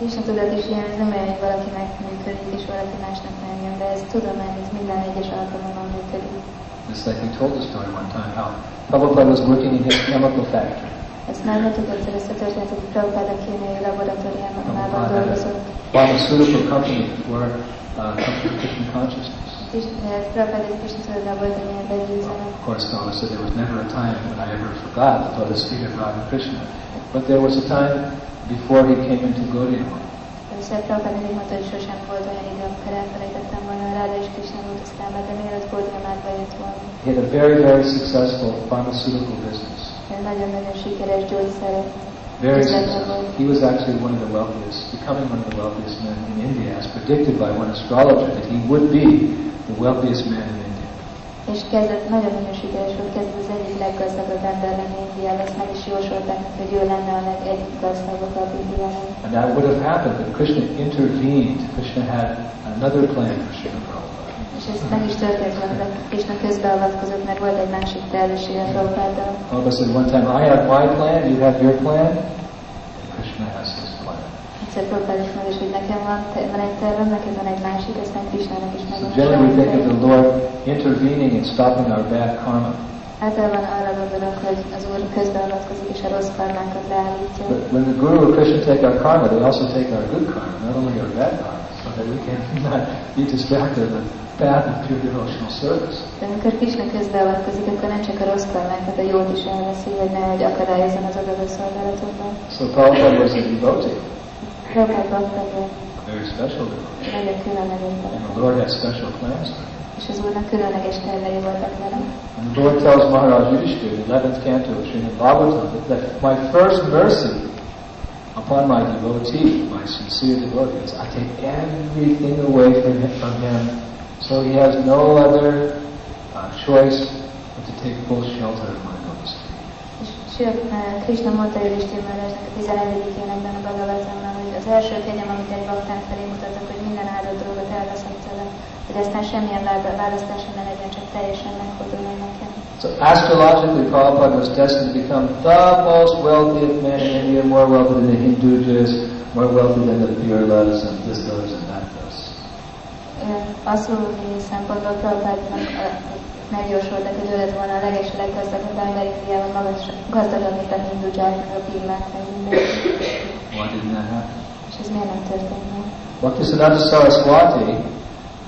És a tudat is ilyen, ez nem olyan, hogy valakinek működik, és valaki másnak nem jön, de ez tudomány, ez minden egyes alkalommal működik. Just like we told the story one time how Prabhupada was working in his chemical factory. Ezt már mondtuk egyszer ezt a történetet, hogy Prabhupád a kémiai laboratóriában Prabhupada had dolgozott. a pharmaceutical company for uh, Krishna consciousness. És Prabhupád egy kis tudatban volt egy ilyen begyőzelem. Of course, Dharma said there was never a time when I ever forgot the lotus feet of Radha Krishna. But there was a time before he came into Gaudiya. Először Prabhupád mindig mondta, hogy sosem volt olyan idő, amikor elfelejtettem volna Ráda és Krishna lótusztámba, de mielőtt Gódiamátba jött volna. He had a very, very successful pharmaceutical business. Nagyon-nagyon sikeres gyógyszer. Very üzlete successful. He was actually one of the wealthiest, becoming one of the wealthiest men in India, as predicted by one astrologer that he would be the wealthiest man in India. És kezdett nagyon-nagyon sikeres volt, kezdett az egyik leggazdagabb ember lenni Indiában, ezt meg is jósolták, hogy ő lenne a leg egyik gazdagabb Indiában. And that would have happened, but Krishna intervened. Krishna had another plan for Prabhupada. És ez meg is történt de Krishna közbeavatkozott, mert volt egy másik tervessége Prabhupáddal. Prabhupada said one time, I have my plan, you have your plan, Krishna has his plan. Egyszer Prabhupád is mondja, hogy nekem van, van egy tervem, neked van egy másik, aztán Krishnának is So megvan. a generally we think of the Lord intervening and stopping our bad karma. Általában arra gondolok, hogy az Úr közbeavatkozik és a rossz karmánkat leállítja. But when the Guru or Krishna take our karma, they also take our good karma, not only our bad karma, so that we can *laughs* not be distracted the path pure devotional service. Amikor Krishna közbeavatkozik, akkor nem csak a rossz a jót is elveszi, hogy nehogy akadályozzon az adagos szolgálatokban. So Prabhupada was a devotee, Prabhupád bakta, a very special devotee. nagyon különleges And the Lord had special plans for him. És az Úrnak különleges tervei voltak vele. And the Lord tells Maharaj Yudhishthira in the 11th canto of Srimad Bhagavatam that my first mercy upon my devotee, my sincere devotee, is I take everything away from him so he has no other uh, choice but to take full shelter of my lotus feet. És sőt, Krishna mondta Yudhishthir Maharajnak a 11. énekben a Bhagavatamban, hogy az első kegyem, amit egy baktán felé mutatok, hogy minden áldott dolgot elveszem tőle, hogy aztán semmilyen vá- választásom ne legyen, csak teljesen meghódoljon nekem. So astrologically, Prabhupada was destined to become the most wealthiest man in India, more wealthy than the Hindujas, more wealthy than the Birlas and this, those, and that, those. Ö, szempontból Prabhupádnak megjósoltak, hogy ő lett volna a leges, leggazdagabb ember Indiában, magas, gazdagabb, mint a hindudzsák, meg a bírmák, meg minden. Why didn't that happen? És ez miért nem történt meg? Bhaktisiddhanta Saraswati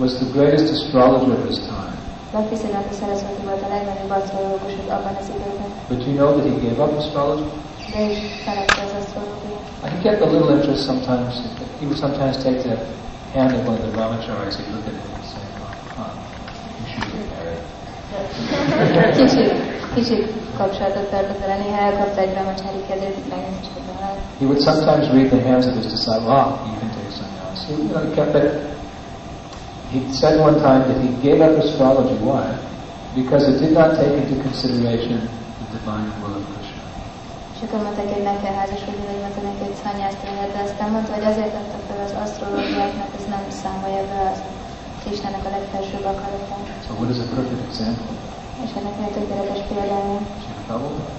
was the greatest astrologer of his time. Bhakti-Siddhanta Saraswati volt a legnagyobb asztrológus abban az időben, But you know that he gave up astrology? de is felette az asztrológiát. He kept a little interest sometimes. He would sometimes take the hand of one of the brahmacharis, he'd look at him and say, huh, you should get married. Kicsit, kicsit kapcsolatot tartott vele, néha elkapta egy brahmacsári kezét, itt megnézést vele. He would sometimes read the hands of his disciple, ah, you can take else. He, you know, he kept it. He said one time that he gave up astrology. Why? Because it did not take into consideration the divine will of Krishna. És akkor mondták, hogy meg kell házasodni, vagy mondta neki, hogy szanyászt lehet, de aztán mondta, hogy azért adta az asztrológiát, mert ez nem számolja be az a legfelsőbb akaratát. So what is a perfect example? És ennek egy tökéletes példája. Prabhupada,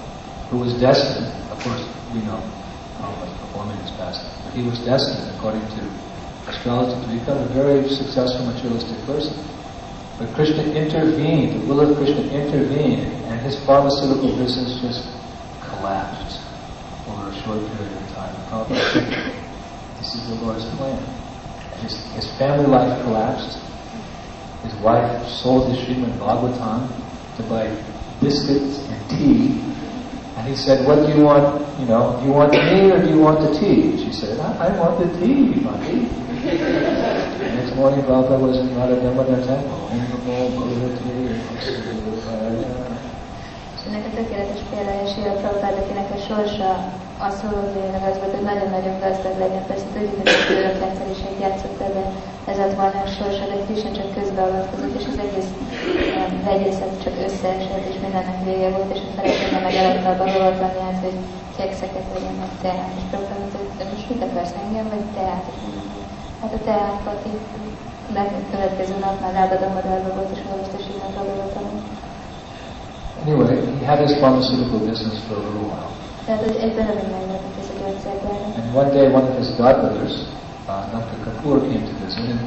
who was destined, of course, we know was performing his best, but he was destined, according to astrology, to become a very successful materialistic person. But Krishna intervened, the will of Krishna intervened, and his pharmaceutical business just collapsed over a short period of time. Prabhupada this is the Lord's plan. His, his family life collapsed. His wife sold his Srimad Bhagavatam to buy biscuits and tea. And he said, what do you want, you know, do you want me or do you want the tea? She said, I, I want the tea, the next morning, Prabhupada was in Radha Damodar temple. Vasudevaya. Uh, És ennek tökéletes példája Sila Prabhupád, a sorsa asztrológiailag az volt, hogy nagyon-nagyon gazdag legyen. Persze tudjuk, hogy a örökrendszeriség játszott ebbe, ez lett volna a sorsa, de Krishna csak közbeavatkozott, és az egész um, vegyészet csak összeesett, és mindennek vége volt, és a felesége meg eladta a bagavatlanját, hogy kekszeket vegyen meg teát. És de most mit akarsz engem, vagy teát? Hát a teát, Pati, de következő nap már lábad a madárba volt, és olvasta Sila Prabhupád. Anyway, he had his pharmaceutical business for a little while. Tehát, hogy egy darabig megvoltak ez a gyógyszergyárak. And one day, one of his godbrothers, uh, Dr. Kapoor, came to visit, and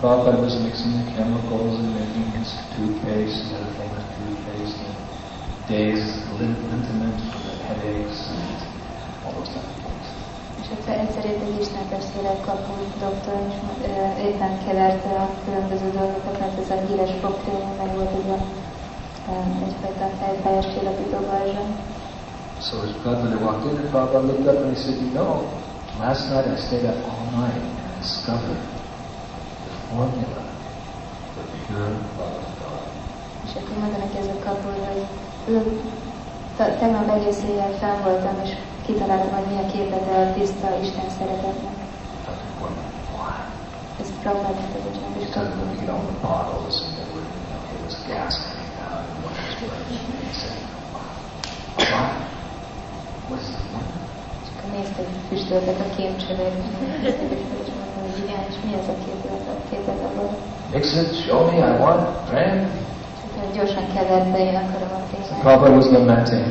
Prabhupada was mixing the chemicals and making his toothpaste, and other famous toothpaste, and days lin- liniment for the headaches, and all those type of things. És egyszer, egyszer épp egy istentestvére kapó doktor, és éppen keverte a különböző dolgokat, mert ez a híres fogkrém, meg volt egy egyfajta fejfájás csillapító balzsa. So his godmother walked in, and Prabhupada looked up and he said, You know, last night I stayed up all night and I discovered the formula for pure love of God. És akkor mondta neki ez a kapó, hogy ő, te- tegnap egész éjjel fel voltam, és kitaláltam, hogy milyen képete a tiszta Isten szeretetnek. Dr. Foreman, why? Ezt Prabhupád mondta, hogy nem is started kapó. Looking at all the bottles and there were, you know, there was gas coming out and one was burning. And he said, Why? What is the formula? És akkor nézte, hogy füstöltek a kémcsövek, és mondta, hogy igen, és mi ez a képlet, a képlet abban. Mix show me, I want, drink. Tehát gyorsan kevert be, én akarom a témát. Prabhupada was lamenting,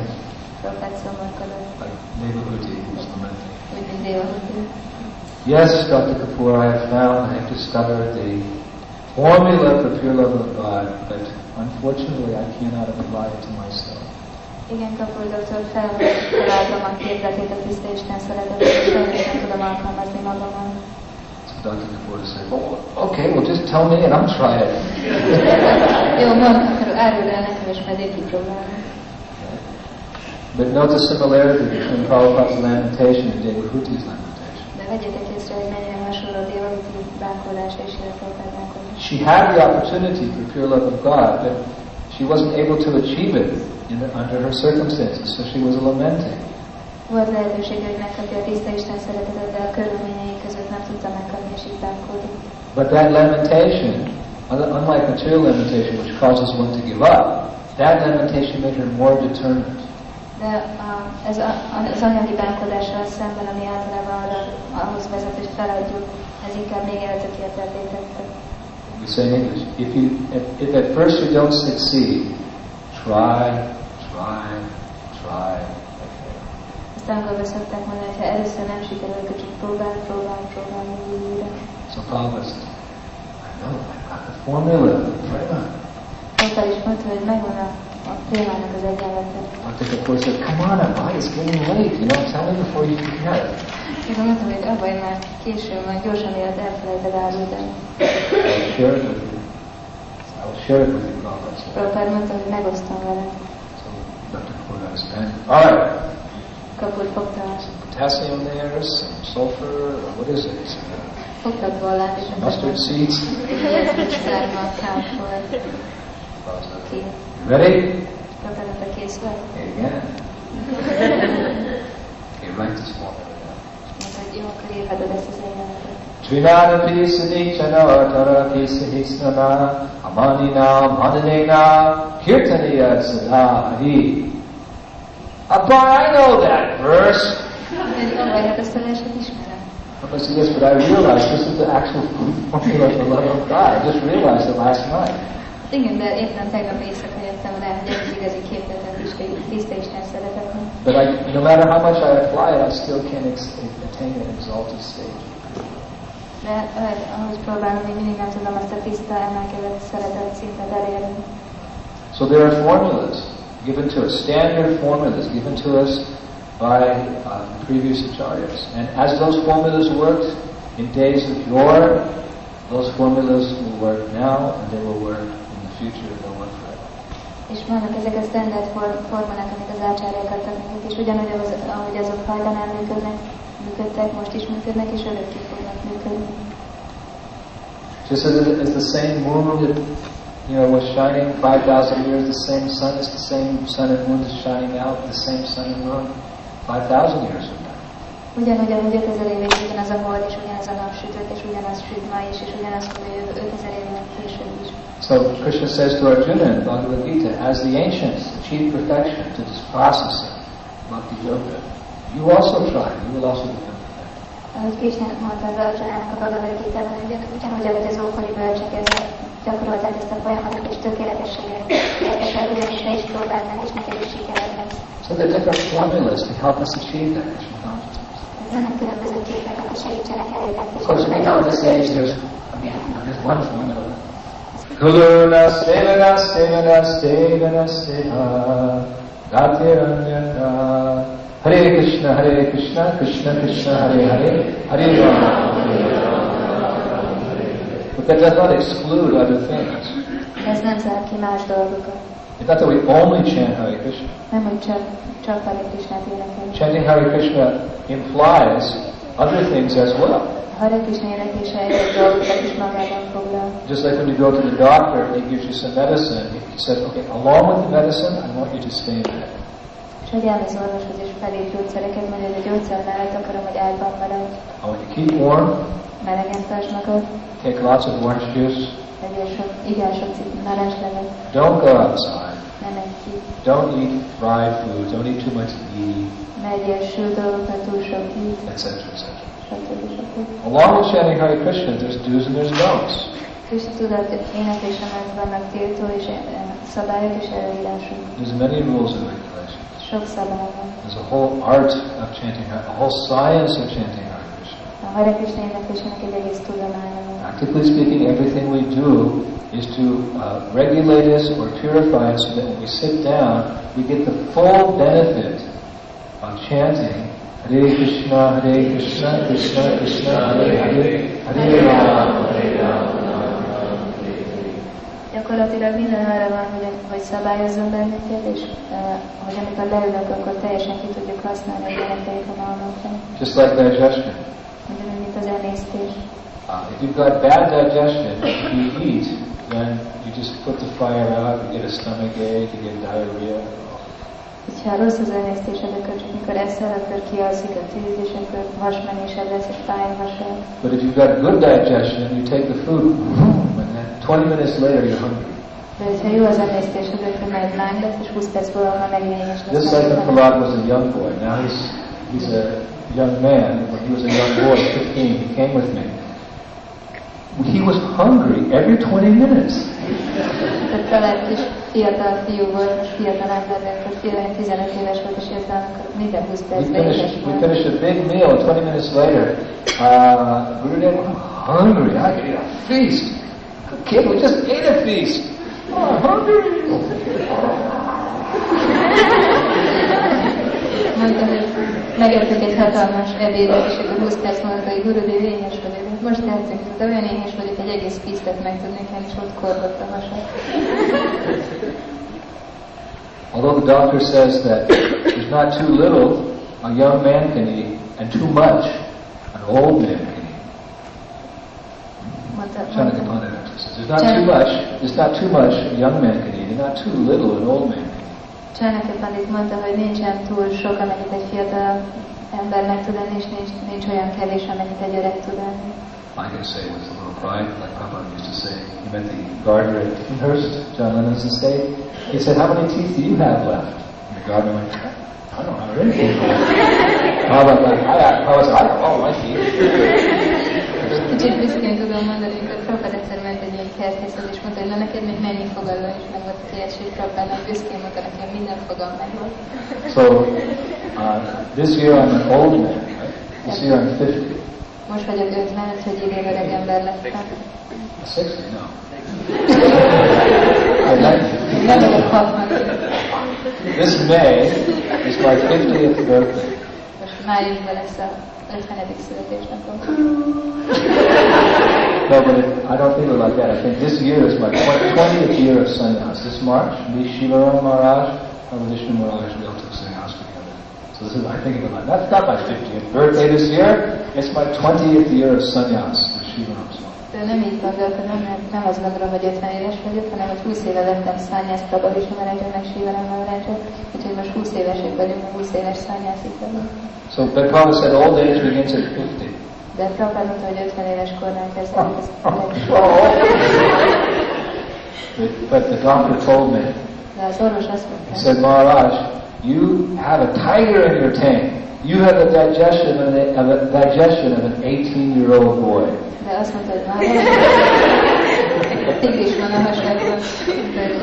szomorkodott, like Devahuti was lamenting. úgy mint Dévahuti. Yes, Dr. Kapoor, I have found, I have discovered the formula for pure love of God, but unfortunately I cannot apply it to myself. Igen, Kapor doktor, feltaláltam a képletét a tiszta Isten szeretetét, és sajnos nem tudom alkalmazni magamon. So Dr. Kapoor said, oh, okay, well just tell me and I'll try it. Jó, mond, akkor árul el nekem, és majd én kipróbálom. But note the similarity between Prabhupada's lamentation and Devahuti's lamentation. De vegyetek észre, hogy mennyire hasonló Dévahuti bánkolása és Ilafölkád bánkolása. She had the opportunity for pure love of God, but she wasn't able to achieve it in the, under her circumstances, so she was lamenting. Volt lehetősége, hogy megkapja a tiszta Isten szeretetet, de a körülményei között nem tudta megkapni, és így bánkodik. But that lamentation, un- unlike material lamentation, which causes one to give up, that lamentation made her more determined. De a, ez a, az anyagi bánkodással szemben, ami általában arra, ahhoz vezet, hogy feladjuk, ez inkább még tette. We say in English, if, you, if, if at first you don't succeed, try, try, try. Ezt angolban szokták mondani, hogy ha először nem sikerül, akkor csak próbál, próbál, próbál, mindig újra. So Prabhupada said, I know, I've got the formula, prema. Total is mondta, hogy megvan a, a témának az egyenlete. Dr. Kapoor said, come on, Abhay, it's getting late, you know, tell me before you forget. Én mondtam, hogy abban már késő van, gyorsan élet elfelejted állítani. I'll share it with you. I will share it with you, Prabhupada said. Prabhupád mondta, hogy megosztom vele. Dr. Understand. All right. Kapur fogta, Potassium there, some sulfur, what is it? tollát, Mustard seeds. Szárma, kámfor, ki. You ready? Prabhupád kész vagy? Okay, again. Okay, write this formula down. Mondta, hogy jó, akkor írhatod ezt az egyenletet. Trinadapi sunichana tarapi sahisnana amanina mananena kirtaniya. Abba, I know that verse. Hogy ó, vagy hát ezt a verset ismerem. I said, yes, but I realized this is the actual formula for love of God. I just realized it last night. Igen, de éppen tegnap éjszaka jöttem rá, hogy ez igazi képletet is, tiszta Isten szeretetnek. But I, no matter how much I apply it, I still can't attain an exalted stage. Eh, próbálom, még mindig nem tudom azt a tiszta, emelkedett szeretet szintet elérni. So there are formulas given to us, standard formulas given to us by uh, previous acharyas. And as those formulas worked in days of yore, those formulas will work now and they will work in the future and they'll work forever. És vannak ezek a standard for- formulák, amik az ácsárják adtak nekik, és ugyanúgy, az, ahogy azok hajdanán működnek, működtek, most is működnek, és örökké fognak működni. Just as it is the same moon that you know was shining 5,000 years, the same sun is the same sun and moon is shining out, the same sun and moon 5,000 years from now. Ugyanúgy, ahogy 5000 évig ugyanaz a hold, és ugyanaz a napsütött, és ugyanaz süt ma is, és ugyanaz fog jövő 5000 évvel később is. So Krishna says to Arjuna in Bhagavad Gita, as the ancients achieved perfection to this process of bhakti yoga, you also try, you will also become perfect. Ahogy Krishna mondta az Arjunának a Bhagavad Gita-ban, hogy ugyanúgy, ahogy az ókori bölcsek gyakorolták ezt a folyamatot, és tökéletességre érkezel, ugyanis te is próbáld meg, és neked is sikered lesz. So there are different formulas to help us achieve that Krishna consciousness. Vannak különböző képek, amik segítsenek elérni. Of course, we know at this age there's, I mean, there's one formula. Kuluna sevana sevana sevana seva Gatiranyana Hare Krishna Hare Krishna Krishna Krishna Hare Hare Hare Rama But that does not exclude other things. Ez nem zár ki más dolgokat. It's not that we only chant Hare Krishna. Nem, hogy csak, csak Hare Krishnát énekeljük. Chanting Hare Krishna implies other things as well. Hare Krishna éneklése egyéb dolgokat is magában foglal. Just like when you go to the doctor and he gives you some medicine, he says, okay, along with the medicine, I want you to stay in bed. És hogy elmész orvoshoz és felír gyógyszereket, mondja, hogy a gyógyszer mellett akarom, hogy ágyban maradj, I want you to keep warm, melegen tartsd magad, take lots of orange juice, legyél sok, igyál sok narancslevet, don't go outside, ne menj ki, don't eat fried food, don't eat too much ghee, ne egyél sült dolgokat, túl sok etc., etc. Along with chanting Hare Krishna, there's do's and there's don'ts. Krishna tudat éneklése mellett vannak tiltó és eh, szabályok és előírások. There's many rules and regulations. Sok szabály van. There's a whole art of chanting a whole science of chanting Hare Krishna. A A Hare Krishna éneklésnek egy egész tudománya. Practically speaking, everything we do is to uh, regulate us or purify us so that when we sit down, we get the full benefit of chanting Hare Krishna, Hare Krishna, Krishna Krishna, Hare Hare, Hare Rama, Hare Rama, Rama Rama, Hare Hare. Gyakorlatilag minden arra van, hogy, hogy szabályozzon bennünket, és uh, hogy amikor leülök, akkor teljesen ki tudjuk használni a gyerekeik a malmokra. Just like digestion. Ugyanúgy, mint az emésztés. Uh, if you've got bad digestion, if you eat, then you just put the fire out, you get a stomach ache, you get diarrhea. Ha rossz az akkor csak mikor eszel, akkor kialszik a tűz, és akkor hasmenésed lesz, és fáj a hasad. But if you've got good digestion, and you take the food, and then 20 minutes later you're hungry. De ha jó az emésztésed, akkor majd láng lesz, és 20 perc múlva már megint éhes lesz. Just like when Prahlad was a young boy, now he's, he's a young man. When he was a young boy, 15, he came with me. He was hungry every 20 minutes. Tehát Felett is fiatal fiú volt, most fiatal ember lett, tehát fiatal 15 éves volt, és akkor minden 20 We percben we finished a big meal, 20 minutes later. Uh, Gurudev, hungry. I could eat a feast. Kid, we just ate a feast. Oh, hungry. Mondta, hogy megettük egy hatalmas ebédet, és akkor 20 perc mondta, hogy Gurudev éhes vagyok. Most játszik, de olyan éhes vagyok, egy egész pisztet meg tudnék enni, és ott korgott a hasad. Although the doctor says that there's not too little a young man can eat and too much an old man can eat. Pandita says there's not too much, there's not too much a young man can eat and not too little an old man can eat. Pandit mondta, hogy nincsen túl sok, amennyit egy fiatal ember meg tud enni, és nincs, nincs olyan kevés, amennyit egy öreg tud enni. I can say with a little pride, like Papa used to say, he met the gardener at Hurst, John Lennon's estate. He said, how many teeth do you have left? And the gardener went, I don't have anything left. *laughs* Prabhupada like, I, I was, I don't know my teeth. Kicsit büszkén tudom mondani, amikor Prabhupád egyszer ment egy ilyen kertészhez, és mondta, hogy na neked még mennyi fogal van, és meg volt a és Prabhupádnak büszkén mondta, nekem minden fogam meg volt. So, uh, this year I'm an old man, right? This year I'm 50. Most vagyok 50, úgyhogy idén öreg ember lettem. 60, no. Nem vagyok 60. This May is my 50th birthday. Most májusban lesz a 50. születésnapom. No, but it, I don't think of it like that. I think this year is my 20th year of sannyas. This March, me, Shivaram Maharaj, and Vishnu Maharaj, we all took sannyas together. So this is, I think that's not my 50th birthday this year, it's my 20th year of sannyas with Shivaram Swami. De nem így gondolkodom, mert nem azt gondolom, hogy 50 éves vagyok, hanem hogy 20 éve lettem szányász Prabal is Maharajra, meg Sivaram Maharajra, úgyhogy most 20 évesek vagyunk, 20 éves szányászik vagyunk. So, but Prabhupada said old age begins at 50. De Prabhupád mondta, hogy 50 éves kezdődik ez *laughs* a But, the doctor told me, De az orvos azt he said, Maharaj, you have a tiger in your tank. You have the digestion of, a, of a digestion of an 18-year-old boy. de azt mondta, hogy már tigris van a hasadban,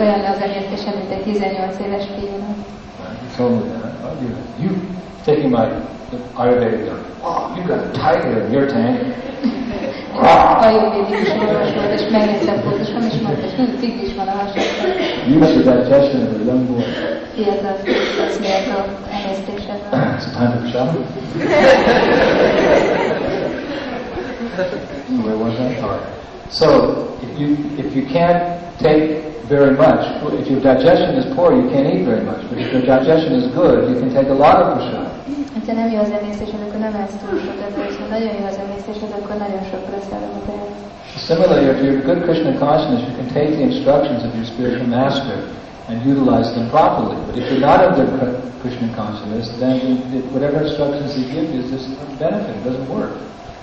olyan az emésztése, mint egy 18 éves fiúnak. He told me that. Oh, you, you taking my Ayurvedic gun. Oh, you got a tiger in your tank. *laughs* Ajurvédikus orvos volt, és megnézte pontosan, és mondta, hogy tigris van a hasadban. You have the digestion of a young boy. Fiatal fiúk, az fiatal. It's time for prashadam. Where was I? All right. So, if you if you can't take very much, if your digestion is poor, you can't eat very much. But if your digestion is good, you can take a lot of prashadam. Ha nem jó az emésztésed, akkor nem lesz túl sokat, de ha nagyon jó az emésztésed, akkor nagyon sok. Similarly, if you're a good Krishna consciousness, you can take the instructions of your spiritual master and utilize them properly. But if you're not of good Krishna consciousness, then whatever instructions he gives you is just no benefit. It doesn't work.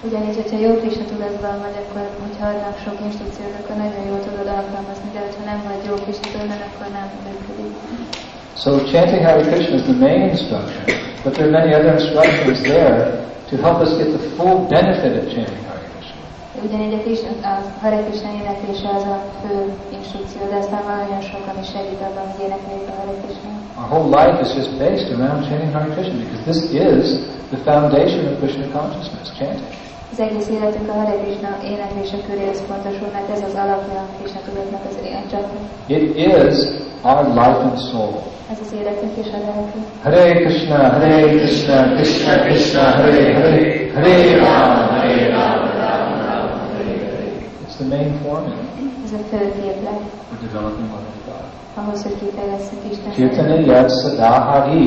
Ugyanígy, hogyha jó Krishna tudatban vagy, akkor hogyha adnak sok instrukciót, akkor nagyon jól tudod alkalmazni, de hogyha nem vagy jó Krishna tudatban, akkor nem működik. So chanting Hare Krishna is the main instruction, but there are many other instructions there to help us get the full benefit of chanting Hare Krishna. Ugyanígy a, Krishna, Hare Krishna éneklése az a fő instrukció, de aztán van olyan sok, ami segít abban, hogy énekeljük a Hare Krishna. Our whole life is just based around chanting Hare Krishna because this is the foundation of Krishna consciousness, chanting. Az egész életünk a Hare Krishna éneklése köré összpontosul, mert ez az alapja a Krishna tudatnak az ilyen csapnak. It is our life and soul. Ez az életünk és a lelkünk. Hare Krishna, Hare Krishna, Krishna Krishna, Hare Hare, Hare Rama, Hare Rama. It's the main formula Ez a fő képlet, for developing love of God. ahhoz, hogy kifejlesszük Isten Kirtana yat sadahari,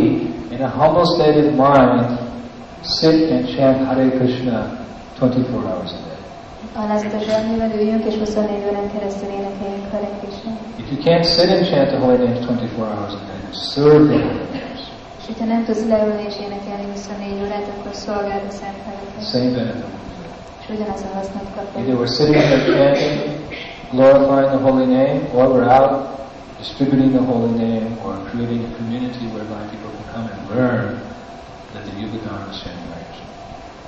in a humble state of mind, sit and chant Hare Krishna 24 hours a day. Alázatos elmével üljünk, és 24 órán keresztül énekeljünk Hare Krishna. If you can't sit and chant the holy names 24 hours a day, serve the holy names. És hogyha nem tudsz leülni és énekelni 24 órát, akkor szolgáld a Szent Helyeket. Same benefit. Either we're sitting there chanting, glorifying the holy name, or we're out distributing the holy name, or creating a community whereby people can come and learn that the Yuga Dharma is chanting Hare Krishna.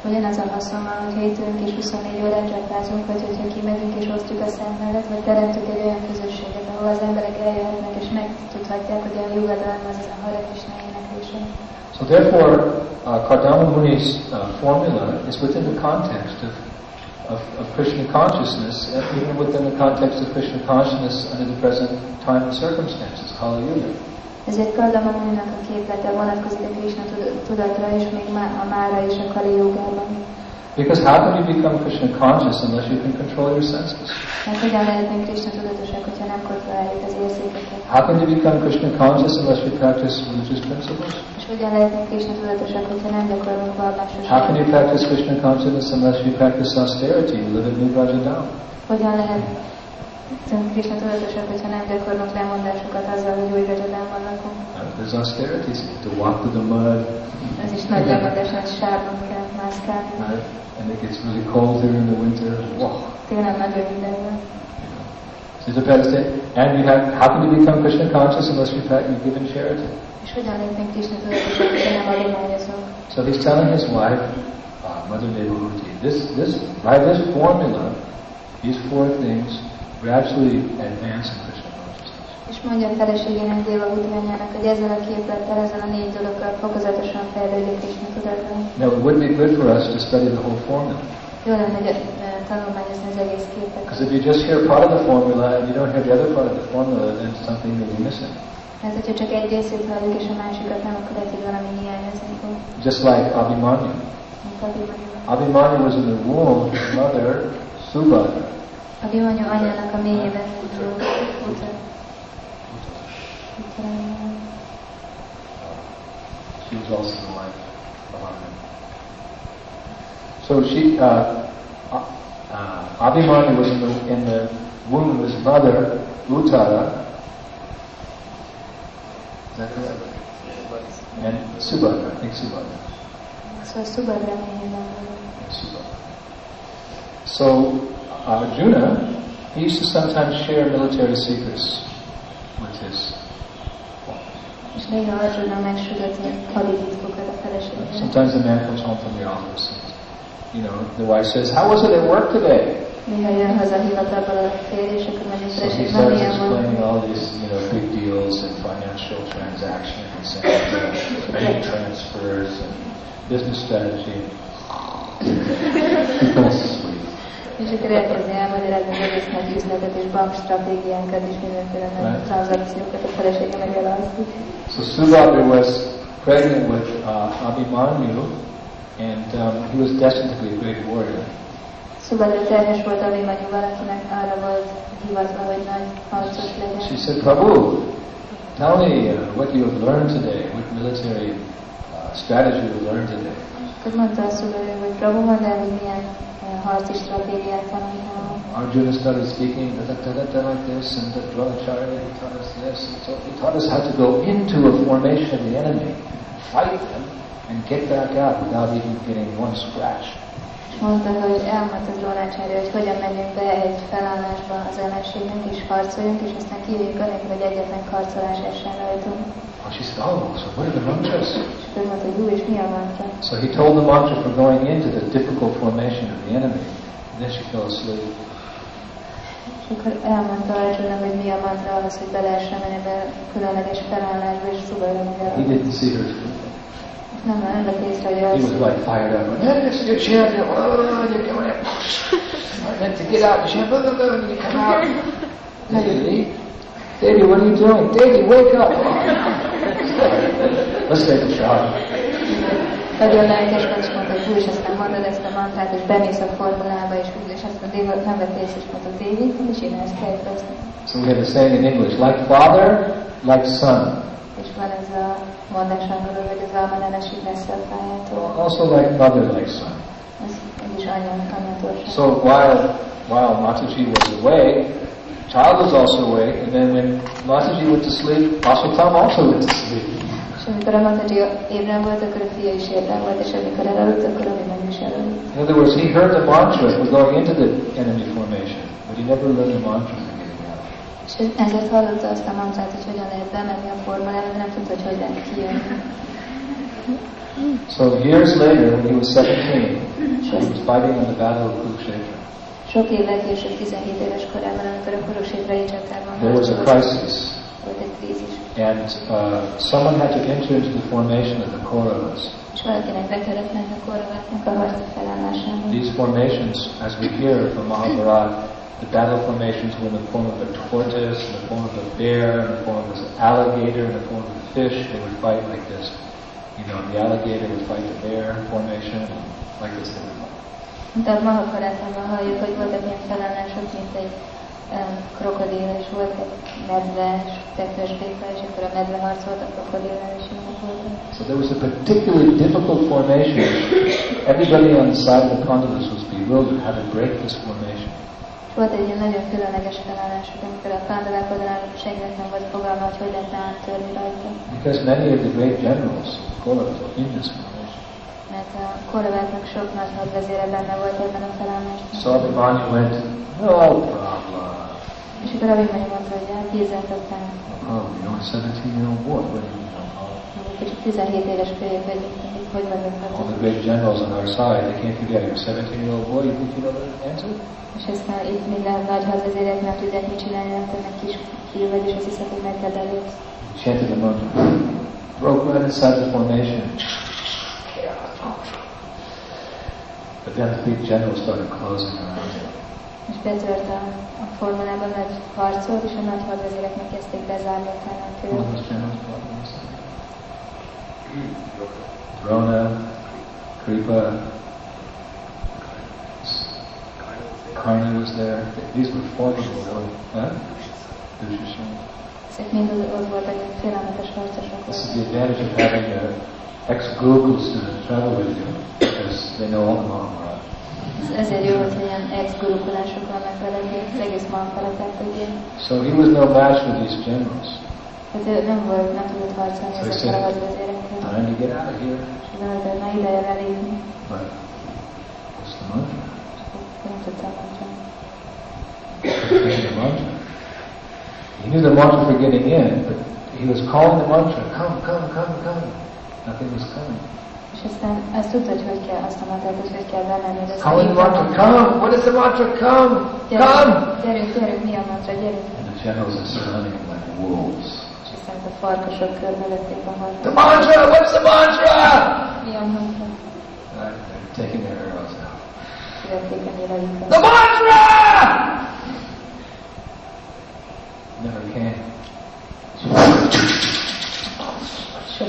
Ugyanaz a van, hogy itt ülünk és 24 órát csapázunk, vagy hogyha kimegyünk és osztjuk a Szent Nevet, vagy teremtünk egy olyan közösséget, ahol az emberek eljöhetnek és megtudhatják, hogy a Jugadalma az a Hare Krishna éneklése. So therefore, uh, Kardama Muni's uh, formula is within the context of, of, of Krishna consciousness, uh, even within the context of Krishna consciousness under the present time and circumstances, Kali Yuga. Ezért a képlete vonatkozik a Krishna tudatra, még a mára és a Kali. Because how can you become Krishna conscious unless you can control your senses? Mert hogyan lehetünk Krishna tudatosak, hogyha nem kontrolláljuk az érzékeket? How can you become Krishna conscious unless you practice religious principles? És hogyan lehetünk Krishna tudatosak, hogyha nem gyakorlunk vallásos How can you practice Krishna consciousness unless you practice austerity, you live in Nibrajadam? Lehet Krishna tudatosak, hogyha nem gyakorlunk lemondásokat azzal, hogy új ragyadában lakunk? There's austerities, to walk through the mud, Ez is nagy lemondás, hogy sárban kell mászkálni. right? And it gets really cold here in the winter. Whoa. Télen nagyon hideg. So better. And you have, how can you become Krishna conscious unless you, pra- you give in charity? És hogyan lehetünk Krishna tudatosak, hogyha nem adományozunk? So he's telling his wife, uh, Mother Devahuti, this, this, by this formula, these four things gradually advance in Krishna consciousness. És mondja a feleségének Déva anyának, hogy ezzel a képlettel, ezzel a négy dologgal fokozatosan fejlődik Krishna tudatban. Now, it wouldn't be good for us to study the whole formula. Jó lenne, hogy ö, eh, tanulmányozni az egész képet. Because if you just hear part of the formula and you don't hear the other part of the formula, then something may be missing. Mert hogyha csak egy részét halljuk, és a másikat nem, akkor lehet, hogy valami hiányozni fog. Just like Abhimanyu. Abhimanyu. Abhimanyu was in the womb of his mother, Subhadra. Abhimanyu anyának a mélyében indul. Uta. She was also the wife of Arjuna. So she, uh, uh, Abhimanyu was in the, in the womb of his mother, Uttara. Is that correct? And Subhadra, I think Subhadra. Szóval Subhadra mélyében van. Subhadra. So Arjuna, he used to sometimes share military secrets with his És néha Arjuna megsütötti hadititkokat a feleségének. Sometimes the man comes home from the office. And, you know, the wife says, "How was it at work today?" Néha jön haza a hivatalból a férj, és akkor mondja a So he starts explaining all these, you know, big deals and financial transactions and uh, *laughs* bank transfers and business strategy. *laughs* És elmagyarázni az egész nagy üzletet és bankstratégiánkat és mindenféle Right. tranzakciókat a felesége. So Subhadra was pregnant with uh, Abhimanyu, and um, he was destined to be a great warrior. Subhadra terhes volt Abhimanyu valakinek arra volt hivatva, hogy nagy harcos She said, Prabhu, tell me uh, what you have learned today, what military uh, strategy you learned today. Akkor mondta a Subhadra, hogy Prabhu, mondd el, hogy milyen harci stratégiát. Arjuna started speaking da, da, da, da, da, like this, and the Dronacharya he taught us this, and so he taught us how to go into a formation of the enemy, fight them, and get back out without even getting one scratch. Mondta, hogy elmondta Drónácsára, hogy hogyan menjünk be egy felállásba az ellenségnek, és harcoljunk, és aztán kijöjjünk anélkül, hogy egyetlen karcolás essen rajtunk. Oh, she said, oh, so what are the mantras? És akkor mondta, hogy jó, és mi a mantra? So he told the mantra for going into the difficult formation of the enemy. And then she fell asleep. És akkor elmondta Arjuna, hogy mi a mantra ahhoz, hogy be lehessen menni be különleges felállásba, és szugalom He didn't see her sleeping. Nem, nem vett észre, hogy He was like fired up. Hey, this is your champion. Oh, you're coming in. I meant to get out. The champion. Oh, oh, you come out. Davey, Davey, what are you doing? Davey, wake up. *laughs* Let's take a shot. nagyon mondta, hogy hú, és aztán mondod ezt a mantrát, és bemész a formulába, és és azt a David nem és mondta, David, és én ezt kezdtem. So we have a saying in English, like father, like son. És van ez a mondás angolul, hogy az alma nem esik messze a fájától. Also like mother, like son. Ez, ez is anyától. So while while Mataji was away, child was also awake, and then when Mataji went to sleep, Aswatam also went to sleep. És amikor a Mataji ébren volt, akkor a fia is ébren volt, és amikor elaludt, akkor a meg is elaludt. In other words, he heard the mantra for going into the enemy formation, but he never learned the mantra for getting out. És ezért hallotta azt a mantrát, hogy hogyan lehet bemenni a formulába, de nem tudta, hogy hogy lehet kijönni. So years later, when he was 17, he was fighting on the battle of Kurukshetra. Sok évvel később, 17 éves korában, amikor a There was a crisis, volt egy krízis, and uh, someone had to enter into the formation of the Kauravas. és valakinek be kellett menni a a harci felállásába. These formations, as we hear from Mahabharata, the battle formations were in the form of a tortoise, in the form of a bear, in the form of an alligator, in the form of a fish. They would fight like this. You know, the alligator would fight the bear formation, like this they would fight. De a Mahabharátában halljuk, hogy voltak ilyen felállások, mint egy um, krokodil, és volt egy medve, és tetős béka, és akkor a medve harcolt a krokodillal, és ilyenek voltak. So there was a particularly difficult formation. Everybody on the side of the Pandavas was bewildered how to break this formation. Volt egy ilyen nagyon különleges felállás, amikor a pándavák oldaláról senkinek nem volt fogalma, hogy hogy lehetne áttörni rajta. Because many of the great generals, were in this. Mert a korrevetnek sok nagy hadvezére benne volt ebben a felállásban. So Abhimanyu went, no problem. És akkor Abhimanyu mondta, hogy hát bízzatok Oh, you know, a 17-year-old boy, what do you? Kicsit 17 éves kölyök, hogy hogy All the great generals on our side, they can't forget you're a 17-year-old boy, you think you know the answer? És ezt már itt minden nagy hadvezérek nem tudják mit csinálni, mert te meg kis fiú vagy, és azt hiszed, hogy meg kell belépsz. Chanted the mantra. Broke right inside the formation. But then the big generals started closing around him. És betört a, a formulában nagy harcot, és a nagy hadvezérek meg kezdték bezárni a Who támadót. were those generals? What was it? Drona, Kripa, Karna was there. These were formidable. Huh? Dushashan. Ezek mind ott ott voltak, ilyen félelmetes harcosok This is voltak. the advantage of having an ex-Gurukul to travel with you, because they know all the Mahabharata. Ez ezért jó, hogy ilyen ex-gurukulások vannak veled, hogy az egész Mahabharatát tudják. So he was no match for these generals. Hát ő nem volt, nem tudott harcolni So ezekkel a said, hadvezérekkel. time to get out of here. És mondta, hogy már ideje elégni. But what's the mantra? Nem tudtam mondani. What's the mantra? He knew the mantra for getting in, but he was calling the mantra, come, come, come, come. Nothing was coming. És aztán ezt tudta, hogy kell, azt a mantrát, hogy kell bemenni. Calling the mantra, come! What is the mantra? Come! Gyerünk, Come! gyerünk, gyerünk, mi a mantra, gyerünk. And the generals are surrounding him like wolves. És aztán a farkasok körbevették a The harcot. mantra! What's the mantra? Mi a mantra? Right, they're taking their arrows out. Kivették a nyilaikat. The mantra! Never came. Sose jött a mantra. És meghalt. It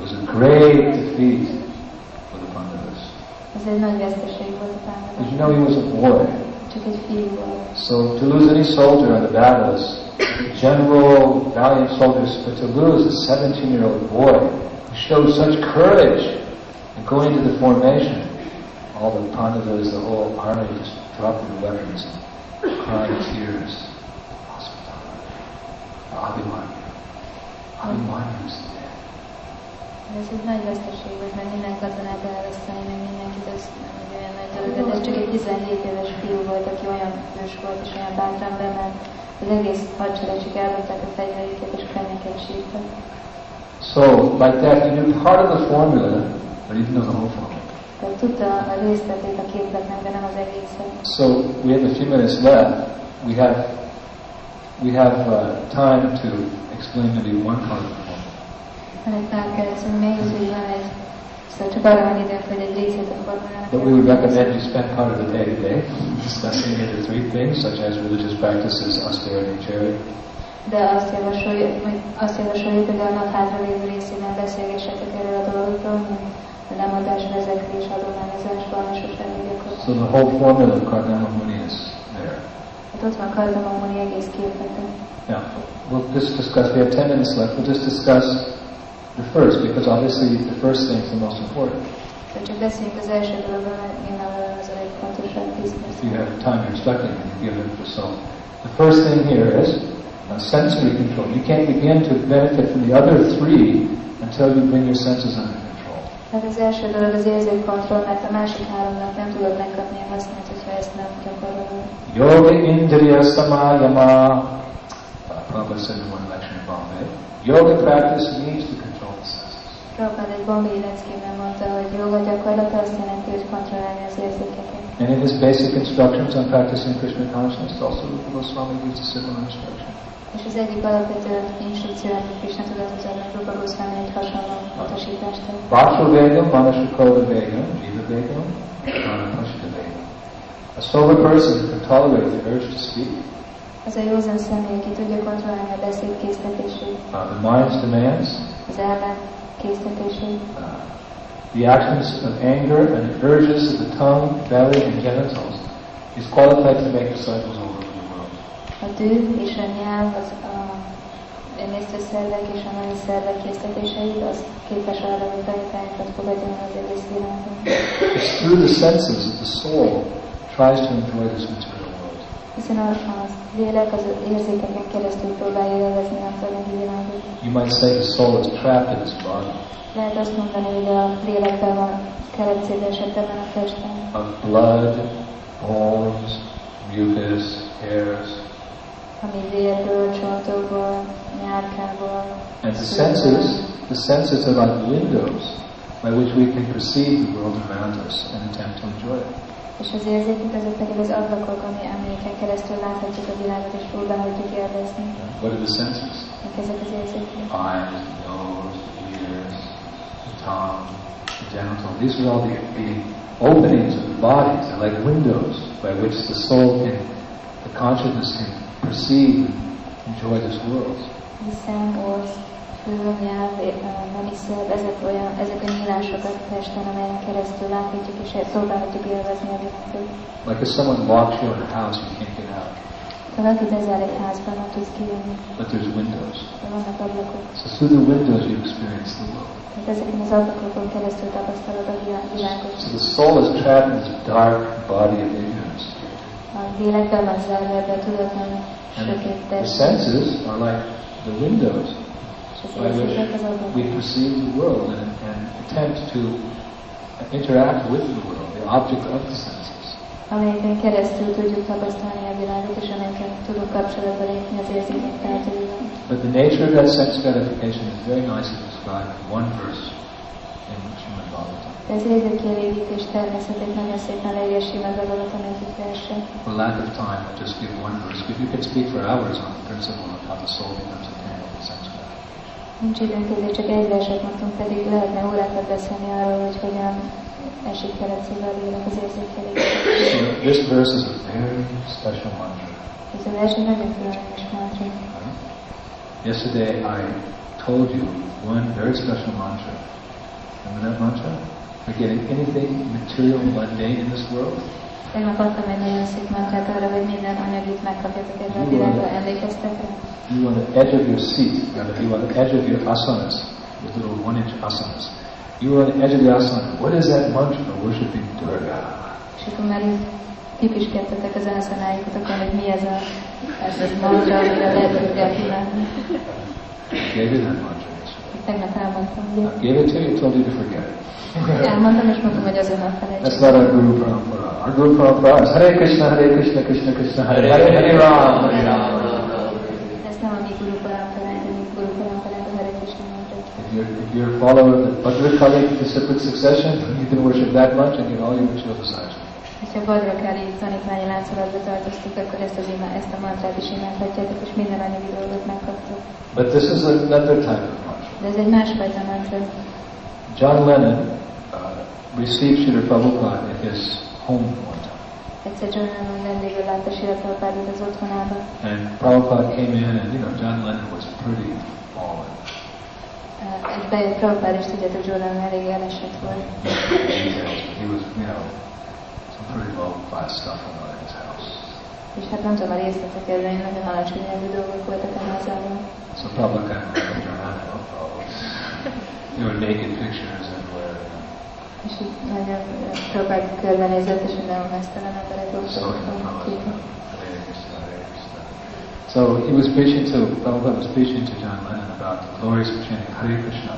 was a great defeat for the Pandavas. Ez egy nagy veszteség volt a Because you know he was a boy. Csak egy fiú volt. So to lose any soldier in the battles, general, valiant soldiers, but to lose a 17-year-old boy who showed such courage and going into the formation, all the Pandavas, the whole army just dropped their weapons and cried tears. Abhimanyu. Abhimanyu was dead. Ez egy nagy veszteség volt, mert minden katonát elveszteni, meg mindenkit, ez nem egy olyan nagy dolog. De ez csak egy 17 éves fiú volt, aki olyan hős volt, és olyan bátran bement. Az egész hadsereg csak eldobták a fegyverüket, és könnyeket sírtak. So, like that, he knew part of the formula, but he didn't know the whole formula. Tehát tudta a részletét a képletnek, de nem az egészet. So we have a few minutes left. We have we have uh, time to explain maybe one part of the poem. Van egy pár percünk még, úgyhogy van egy, szóval csak arra van időnk, hogy egy részét a formának. But we would recommend you spend part of the day today discussing into three things, such as religious practices, austerity, charity. De azt javasoljuk, hogy azt javasoljuk, hogy a nap hátralévő részében beszélgessetek erről a dolgokról, mint a lemadás, vezetés, adományozás, vallásosági gyakorlat. So the whole formula of Kardama Muni is there. Hát ott van kardamomoni egész képletünk. Now, we'll just discuss, we have 10 minutes left, we'll just discuss the first, because obviously the first thing is the most important. De csak beszéljünk az első dologról, mert nyilvánvalóan az a legfontosabb tíz If you have time it, you give it yourself. The first thing here is uh, sensory control. You can't begin to benefit from the other three until you bring your senses under control. Hát az első dolog az érzékkontroll, mert a másik háromnak nem tudod megkapni a hasznát, hogyha ezt nem gyakorolod. Yoga Indriya Samayama, Prabhupada said in one lecture in Bombay, yoga practice means to control the senses. Prabhupád egy bombay leckében mondta, hogy joga gyakorlata azt jelenti, hogy kontrollálni az érzékeket. And in his basic instructions on practicing Krishna consciousness, also Rupa Goswami gives a similar instruction. És az egyik alapvető instrukció, amit Krishna tudatozatnak Rupa Goswami egy hasonló utasítást ad. Vakshu Vegam, Manashukoda Vegam, Jiva Vegam, Manapashita Vegam. A sober person can tolerate the urge to speak, Az a józan személy, aki tudja kontrollálni a beszéd késztetését, uh, the mind's demands, az ellen késztetését, uh, the actions of anger and the urges of the tongue, belly, and genitals, is qualified to make disciples over to the world. A dű és a nyelv, az a emésztőszervek és a női szervek késztetéseit, az képes arra, hogy tanítványokat fogadjon az egész világon. It's through the senses that the soul tries to enjoy this material world. Hiszen a a lélek az érzékeken keresztül próbálja élvezni a anyagi világot. You might say the soul is trapped in this body Lehet azt mondani, hogy a lélekben van keletszédeset ebben a testben, of blood, bones, mucus, hairs, And the senses, the senses are like windows by which we can perceive the world around us and attempt to enjoy it. És az érzékek azok pedig az ablakok, ami emléken keresztül láthatjuk a világot és próbálhatjuk élvezni. What are the senses? Mik ezek az érzékek? Eyes, nose, ears, tongue, the genital. These are all the, the openings of the bodies. They're like windows by which the soul can, the consciousness can perceive and enjoy this world. Szem, orsz, fő, nyelv, nemi szerv, ezek, olyan, ezek a nyílások a testen, amelyen keresztül láthatjuk és próbálhatjuk élvezni a világot. Like if someone locks you in a house, you can't get out. Ha valaki bezár egy házban, nem tudsz kijönni, But there's windows. de vannak ablakok. So through the windows you experience the world. Tehát ezeken az ablakokon keresztül tapasztalod a világ- világot. So the soul is trapped in this dark body of ignorance. The senses are like the windows by which érzékek az ablakok. we perceive the world and, and attempt to interact with the world, the object of the senses. amelyeken keresztül tudjuk tapasztalni a világot, és amelyeken tudunk kapcsolatba lépni az érzékek tárgyaival. But the nature of that sense gratification is very nicely described in one verse De az érzékkielégítés természetét nagyon szépen leírja Simad Bhagavatam egyik verse. For lack of time, I'll just give one verse, but you can speak for hours on the principle of how the soul becomes entangled in gratification. Nincs időnk ezért csak egy verset mondtunk, pedig lehetne órákat beszélni arról, hogy hogyan esik keletszébe a lélek az érzékkielégítés. So this verse is a very special mantra. Ez a vers egy nagyon különleges mantra. Yesterday I told you one very special mantra. Remember that mantra? Forgetting anything material and mundane in this world? Tegnap adtam egy nagyon szép mantrát arra, hogy minden anyagit megkapjatok ebben a világban. Emlékeztek? You on the edge of your seat, rather, you on the edge of your asanas, your little one-inch asanas. You are on the edge of the asana. What is that mantra for worshiping Durga? És akkor már így kipiskedtetek az elszenájukatokon, hogy mi ez a, ez az mantra, amire lehet tudják imádni. Gave you that mantra. Yesterday. Tegnap elmondtam, ugye? I gave it to you, told you to forget it. Elmondtam, és mondtam, hogy azonnal That's not our Guru Parampara. Our Guru Parampara is Hare Krishna, Hare Krishna, Krishna Krishna, Hare Hare, Hare Ram, Hare Ram. Ez nem a mi guru paramparánk, a mi guru paramparánk a Hare Krishna. If you're, if you're a follower of the Bhadrakali disciplic succession, you can worship that much and get all your material desires. Ha Badrakali tanítványi láncolatba akkor ezt, az imá, ezt a mantrát is imádhatjátok, és minden anyagi dolgot megkaptok. But this is another type of mantra. De ez egy másfajta mantra. John Lennon uh, received Srila Prabhupada at his home one time. Egyszer John Lennon vendégül látta Siraprabhupádot az otthonába, And Prabhupada came in and, you know, John Lennon was pretty fallen. Uh, bejött Prabhupád is tudjátok, John Lennon elég elesett volt. He was, you know, pretty low class stuff going on in his house. És hát nem tudom a részleteket, de nagyon alacsony dolgok voltak a házában. So Prabhupada kind of went around, no problems. You know, *laughs* naked pictures and where, És így nagyon Prabhupád körbenézett, és mindenhol mesztelen emberek so, voltak. you know, a Prabhupada, képek. Hare Krishna, Hare Krishna. So he was preaching to, Prabhupada was preaching to John Lennon about the glories of chanting Hare Krishna.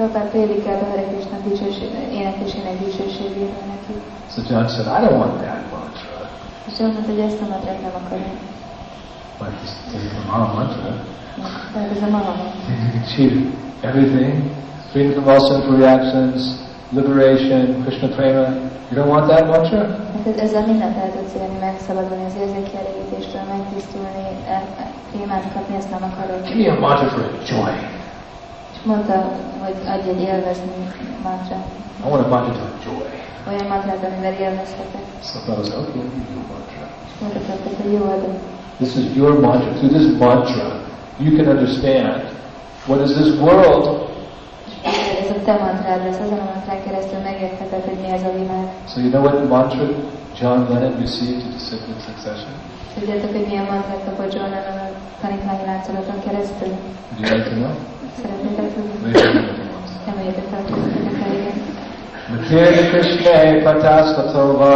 Prabhupád prédikált a Hare Krishna dicsőség, énekésének dicsőségéről neki. So John said, I don't want that mantra. És John mondta, hogy ezt a mantrát nem akarom. But this, this is the Maha mantra. Tehát ez a Mahamon. You can achieve everything, freedom from all sinful reactions, liberation, Krishna prema. You don't want that mantra? Hát ez- ezzel mindent el tudsz élni, megszabadulni az érzékkielégítéstől, megtisztulni, el- krémát kapni, ezt nem akarod. Give me a mantra for enjoying. Mondta, hogy egy élvezni mantrát. I want a mantra to enjoy. Olyan mantrát, amivel élvezhetek. So I was okay, I'll give you a mantra. És mondta Prabhupád, hogy jó adom. This is your mantra. Through this mantra, you can understand what is this world. Ez a te mantrád lesz, azon a mantrán keresztül megértheted, hogy mi ez a világ. So you know what mantra John Lennon received to disciple succession? Tudjátok, hogy milyen mantrát kapott John Lennon a tanítványi láncolaton keresztül? Would you like to know? Szeretnétek tudni? Raise your hand if you want to. Emeljétek fel a kezeteket helyére. Matirya Krishna Pataskatova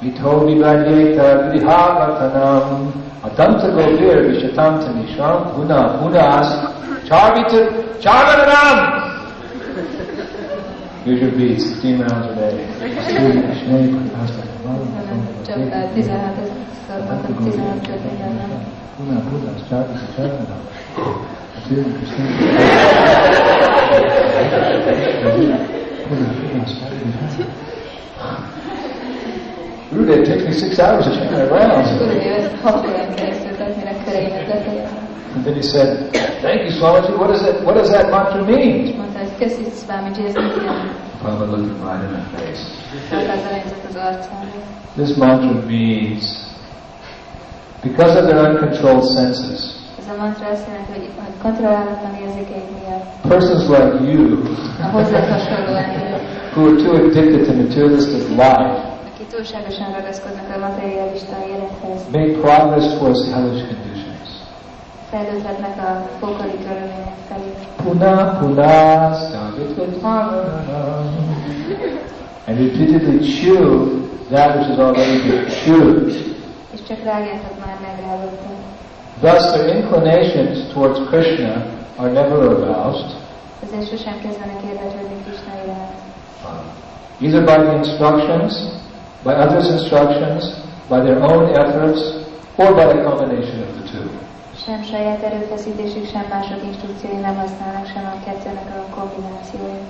Vito Vivajeta Vidhavatanam Adanta Govir Vishatam Tanisham Guna Gunas Charvita Charvananam Here's your beats, 15 rounds a day. Matirya Krishna Pataskatova Csak 16 szor 16 történelem. Guna Gunas Charvita Charvananam Matirya Krishna Rude, it takes me six hours to chant my rounds. Tudod, hogy ezt 6 órán keresztül tett, mire köreimet befejezem. And then he said, Thank you, Swamiji. What, is it, what does that mantra mean? Prabhupada looked him right in the face. This mantra means, because of their uncontrolled senses, Ez a mantra azt jelenti, hogy, hogy kontrollálatlan érzékeik miatt persons like you, a hozzá hasonló emberek, who are too addicted to materialistic life, akik túlságosan ragaszkodnak a materialista élethez, make progress towards hellish conditions. fejlődhetnek a pokoli körülmények felé. Puna puna. And repeatedly chew that which has already been chewed. És csak rágáltak már megrázottak. Thus, their inclinations towards Krishna are never aroused, Ezért sosem kezdenek érdeklődni Krishna iránt. either by the instructions, by others' instructions, by their own efforts, or by a combination of the two. Sem saját erőfeszítésük, sem mások instrukciói nem használnak, sem a kettőnek a kombinációja.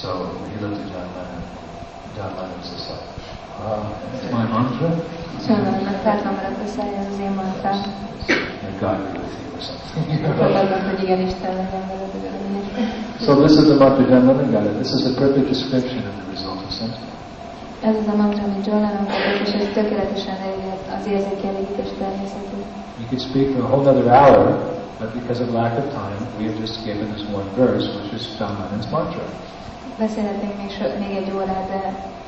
So he looked at John Lennon, John Lennon was wow, my mantra? Sajnálomnak tártva maradt a száj, ez az én mantrám. And God be with you or something. Fogadnak, hogy igen, Isten legyen veled, igen. so this is the mantra John Lennon. This is a perfect description of the result of sense. Ez az a mantra, amit John Lennon kapott, és ez tökéletesen leírja az érzékelégítés természetét. We could speak for a whole other hour, but because of lack of time, we have just given this one verse, which is John mantra. Beszélhetnénk még, so, még egy órát, de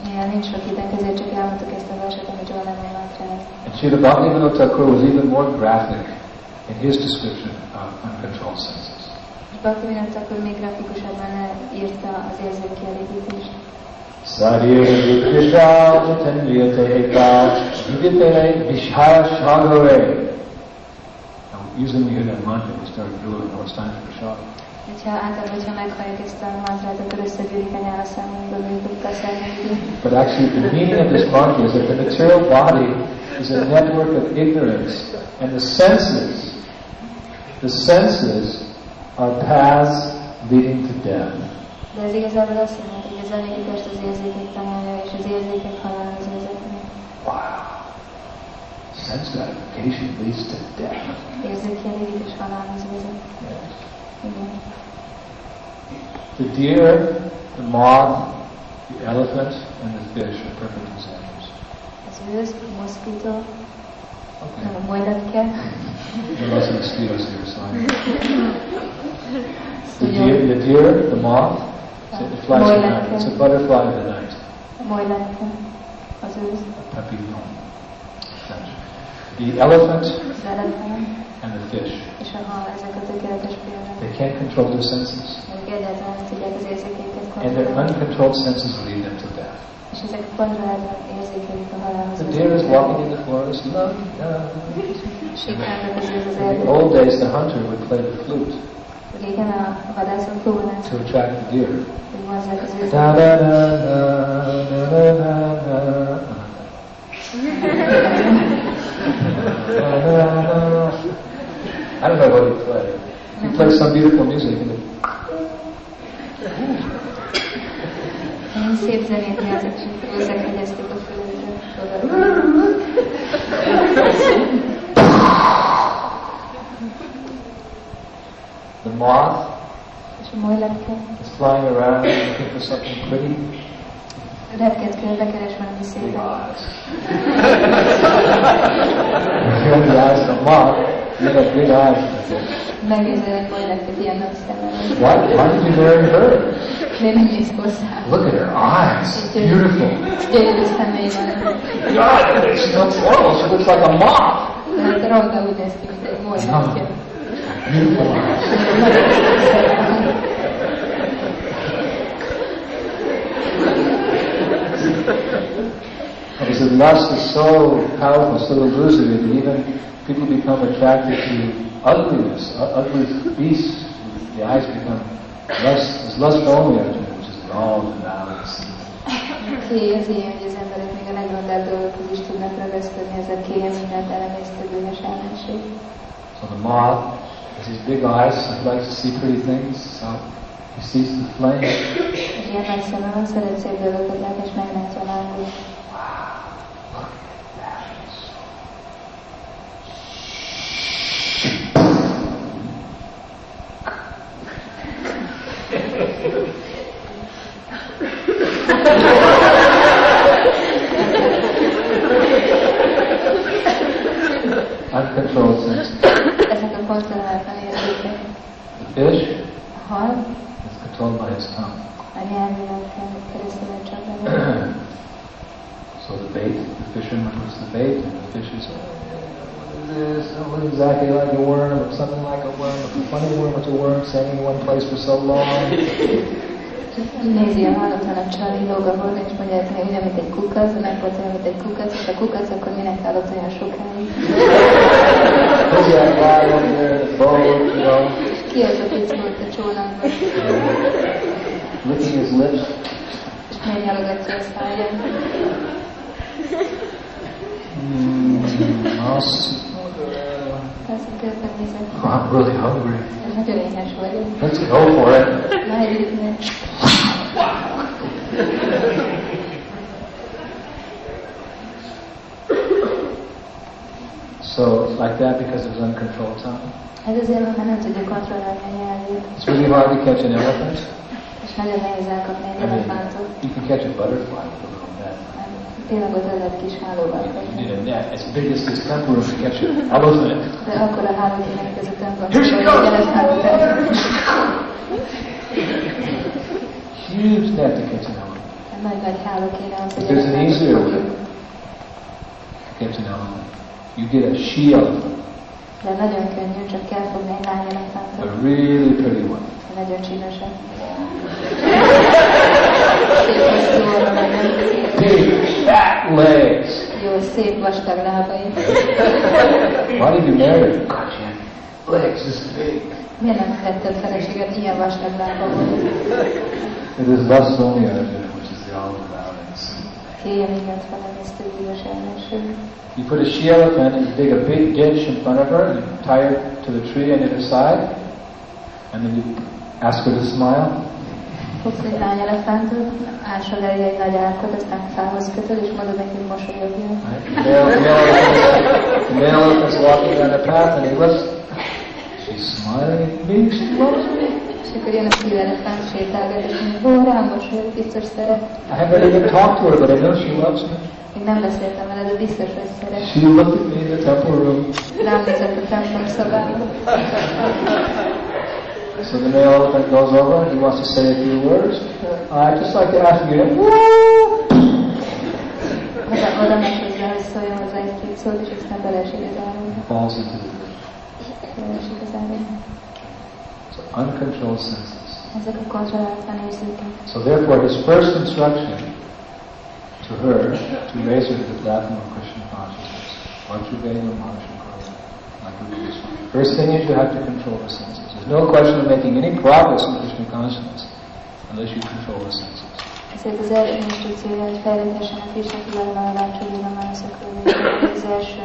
mivel nincs sok időnk, ezért csak elmondtuk ezt a verset, amit John Lennon mantráz. And Srila Bhaktivinoda Thakur was even more graphic in his description of uncontrolled senses. Bhaktivinoda akkor még grafikusabban írta az érzékkielégítést. Sarire Krishna Chandriyate Ka Yudhitene Vishaya Shagare. Now, hear that mantra, we start drooling, oh, it's time for shot. Hogyha általában, hogyha meghalljuk ezt a mantrát, akkor összegyűlik a nyála számunkba, mint a szemünkbe. But actually, the meaning of this mantra is that the material body is a network of ignorance, and the senses, the senses are paths leading to death. De ez igazából azt jelenti, hogy a zenékest az érzékek tanulja, és az érzékek halálhoz vezetni. Wow. Sense gratification leads to death. Érzékelés halálhoz vezet. Yes. The deer, the moth, the elephant, and the fish are perfect examples. A moszkító, Okay. a majletke, *laughs* There are lots of mosquitoes here, so *laughs* The deer, the deer, the moth, it flies at night. It's a butterfly of the night. a majletke, az ősz, Papillon. The elephant and the fish. és a hal, ezek a tökéletes példák. They can't control their senses. Ők egyáltalán nem tudják az érzékeiket And their uncontrolled senses lead them to death. és ezek kontrolláltan érzékelik a halálhoz The deer is walking in the forest, love, love. Sétálnak az ősz az In the old days, the hunter would play the flute Régen a vadászok próbálnak, to attract the deer. hogy vonzzák az da da da da da. *laughs* I don't know what he played. He plays some beautiful music. And Nagyon szép zenét játszik, és összehegyezték a the moth És a majletke is flying around looking for something pretty. Repket körbe keres valami Big szépet. eyes. Here the eyes of the moth, you have big eyes. Megnézel egy majletket ilyen nagy szemmel. Why, why did you marry her? De nem néz hozzá. Look at her eyes. Beautiful. Gyönyörű szemei vannak. God, she's not horrible. She looks like a moth. Hát rajta úgy néz ki, mint egy majletke. Beautiful eyes. Szemmel. Because the lust is so powerful, so illusory that even people become attracted to ugliness, ugly beasts. The eyes become lust, there's lust only after which is wrong and balance. Kély az ilyen, hogy az emberek még a legrondább dolgokhoz is tudnak ragaszkodni, ez a kély mindent elemésztő bűnös ellenség. So the moth has these big eyes, he likes to see pretty things, so he sees the flame. És ilyen nagy szeme van, szeret szép dolgokat látni, és meglátja a lángot. Uncontrolled sense. Ezek a kontrollálatlan érzékek. The fish A is controlled by his tongue. a nyelvének keresztül csak benne. So the bait, the fisherman puts the bait, and the fish is, "Oh, what is this? It looks exactly like a worm, looks something like a worm, it's a funny worm, it's a worm staying in one place for so long. Nézi a halottan a csali, lóg a hord, és mondja, hogy olyan, mint egy kukac, meg volt olyan, mint egy kukac, és a kukac, akkor minek állott olyan sokáig. Who's that guy over there in the boat, you know, Ki az, aki szólt a csónakban, licking his lips? és megnyalogatja a száját. I'll see. Persze közben nézek, Oh, I'm really hungry. ez nagyon éhes. Let's go for it. Na, együtt meg. So it's like that because it was uncontrolled tongue. Ez azért van, mert nem tudja kontrollálni a nyelvét, It's really hard to catch an elephant. és nagyon nehéz elkapni egy I mean, you can catch a butterfly with a little net. Tényleg ott lehet kis You a as big as this temple room to catch an elephant. De akkor a háló kéne között önben, Here she goes! egy elefántot el- Huge net to catch an elephant. Nagy-nagy háló kéne az, hogy There's an easier way to catch an elephant. You get a she elephant, De nagyon könnyű, csak kell fogni egy lány a really pretty one. Nagyon. *laughs* Szép hosszú orra nagyon. Big, fat legs. Jó, szép vastag lábai. Why did you marry her? God, she had legs this big. Miért nem vetted feleséget ilyen vastag lába volt? It is lust only Arjuna, which is the all devouring sin. Kélye mindent felemésztő bűnös ellenség. You put a she elephant and you dig a big ditch in front of her, and you tie her to the tree on either side, and then you ask her to smile. Lány elefántot, ásod elé egy nagy árkot, aztán fához kötöd, és mondod neki, mosolyogjon. The male, the the elephant's walking down a path and he looks, she's smiling at me, she loves me. És akkor jön a szív elefánt, sétálgat, és mondja, ó, rám mosolyog, biztos szeret. I haven't even talked to her, but I know she loves me. Még nem beszéltem vele, de biztos, hogy szeret. She looked at me in the temple room. Rám nézett a templom szobába. So the male elephant goes over, and he wants to say a few words. Uh, I'd just like to ask you, falls into the. So uncontrolled senses. So therefore, his first instruction to her, to raise her to the platform of Krishna consciousness, like. First thing is you have to control the senses. No question of making any progress in Krishna consciousness unless you control the senses. Ezért az első instrukciója, hogy fejletessen a Krishna tudatban a Rácsúlina Manaszakról. Az első,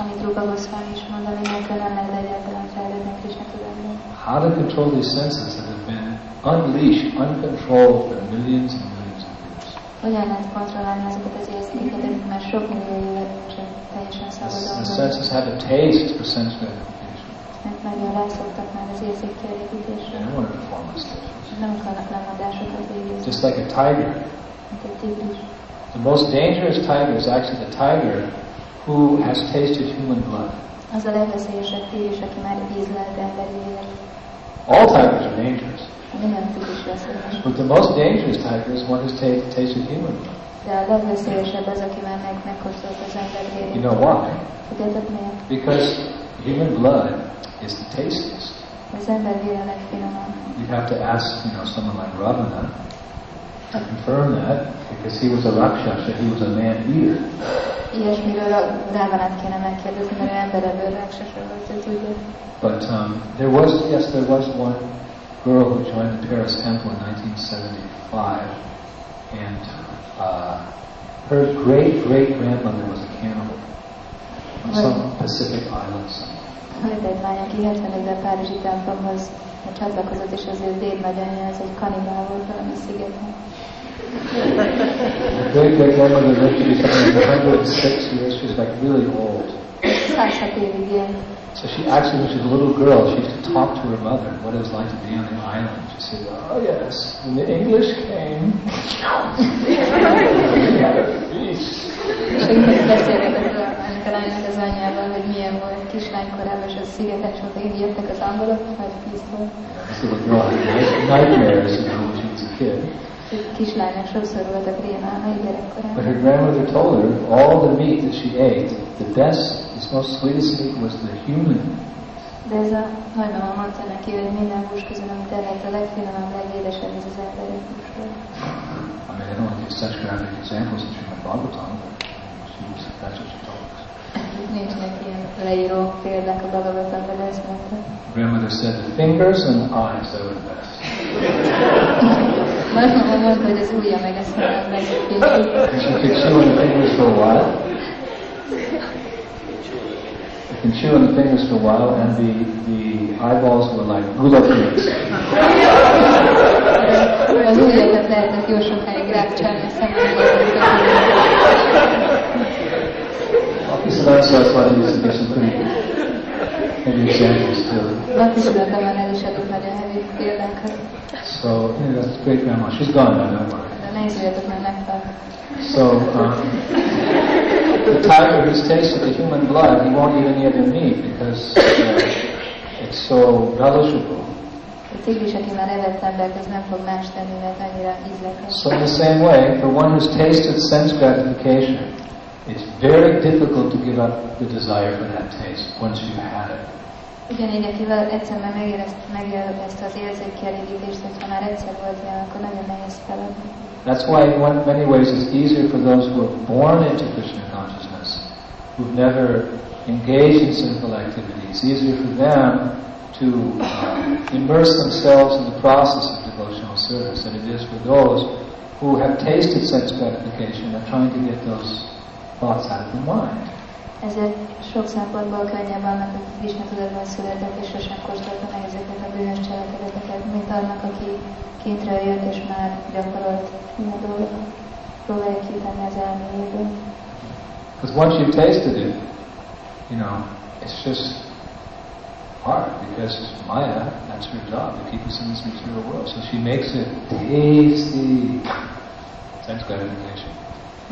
amit Rupa Goswami is mond, ami nélkül nem lehet egyáltalán fejlődni a Krishna tudatban. How to control these senses that have been unleashed, uncontrolled for millions and millions of years. Hogyan lehet kontrollálni azokat az érzékeket, amik már sok millió éve csak teljesen The, szabadon the senses have a taste for sense. Mert nagyon rászoktak már az érzék They want to perform. Nem akarnak lemondásokat végezni, Just like a tiger. mint egy tigris. The most dangerous tiger is actually the tiger who has tasted human blood. Az a legveszélyesebb tigris, aki már ízlelt emberi. All tigers are dangerous, Minden tigris veszélyes. but the most dangerous tiger is one who's ta- tasted human blood. De a legveszélyesebb az, aki már meg, megkóstolt az ember You know why? Tudjátok miért? Because human blood is the tastiest. Az ember vére a legfinomabb. You have to ask, you know, someone like Ravana to confirm that, because he was a rakshasa, he was a man eater. Ilyesmiről a Rávanát kéne megkérdezni, mert ő emberebből ráksasa volt, ő tudja. But um, there was, yes, there was one girl who joined the Paris Temple in 1975, and uh, her great great grandmother was a cannibal on some Pacific island somewhere. Volt egy lány, aki 71-ben Párizsi templomhoz csatlakozott, és az ő dédnagyanyja, ez egy kanibál volt valami szigeten. Great great grandmother lived to be something like 106 years. She was like really old. 106 évig élt. So she actually, when she was a little girl, she used to talk to her mother what it was like to be on the island. She said, "Oh yes, when the English came, *laughs* we had a feast." És akkor beszélgetett a- ennek a lánynak az anyjával, hogy milyen volt kislánykorában, és a szigeten, és hogy jöttek az angolok, vagy night- nightmares, when she was a kid. Egy kislánynak sokszor voltak rémálmai But gyerekkorában. her grandmother told her all the meat that she ate, the best, the most sweetest meat was the human. De ez a nagymama mondta neki, hogy minden hús közül, amit elett, a legfinomabb, legédesebb, ez az emberi hús volt. I mean, I don't want to give such graphic examples in Srimad Bhagavatam, but she was, that's what she told us. Nincsenek ilyen leíró példák a Bhagavatamban, de ezt mondta. Grandmother said the fingers and the eyes, they were the best. Nagymama mondta, hogy az ujja meg ezt nem megkészít. And she could chew on the fingers for a while. You can chew on the fingers for a while, and the, the eyeballs were like gula peas. Az ujjakat lehetett jó sokáig rákcsálni a This so yeah, that's great grandma. She's gone now, don't worry. So, um, the tiger who's tasted the human blood, he won't even eat the meat because uh, it's so relishable. So in the same way, for one who's tasted sense gratification, it's very difficult to give up the desire for that taste once you've had it. Ugyanígy, akivel egyszer már megérezt, megélvezte az érzékkielégítést, hogyha már egyszer volt ilyen, akkor nagyon nehéz feladni. That's why in one, many ways it's easier for those who are born into Krishna consciousness, who've never engaged in sinful activities, easier for them to uh, immerse themselves in the process of devotional service than it is for those who have tasted sense gratification and are trying to get those thoughts out of the mind. Ezért sok szempontból könnyebb annak, aki Krishna tudatban született, és sosem kóstolta meg ezeket a bűnös cselekedeteket, mint annak, aki kintről jött, és már gyakorolt. Próbálja kitenni az elméjéből. Because once you've tasted it, you know, it's just hard because Maya, that's her job, to keep us in this material world. So she makes it tasty. Sense gratification.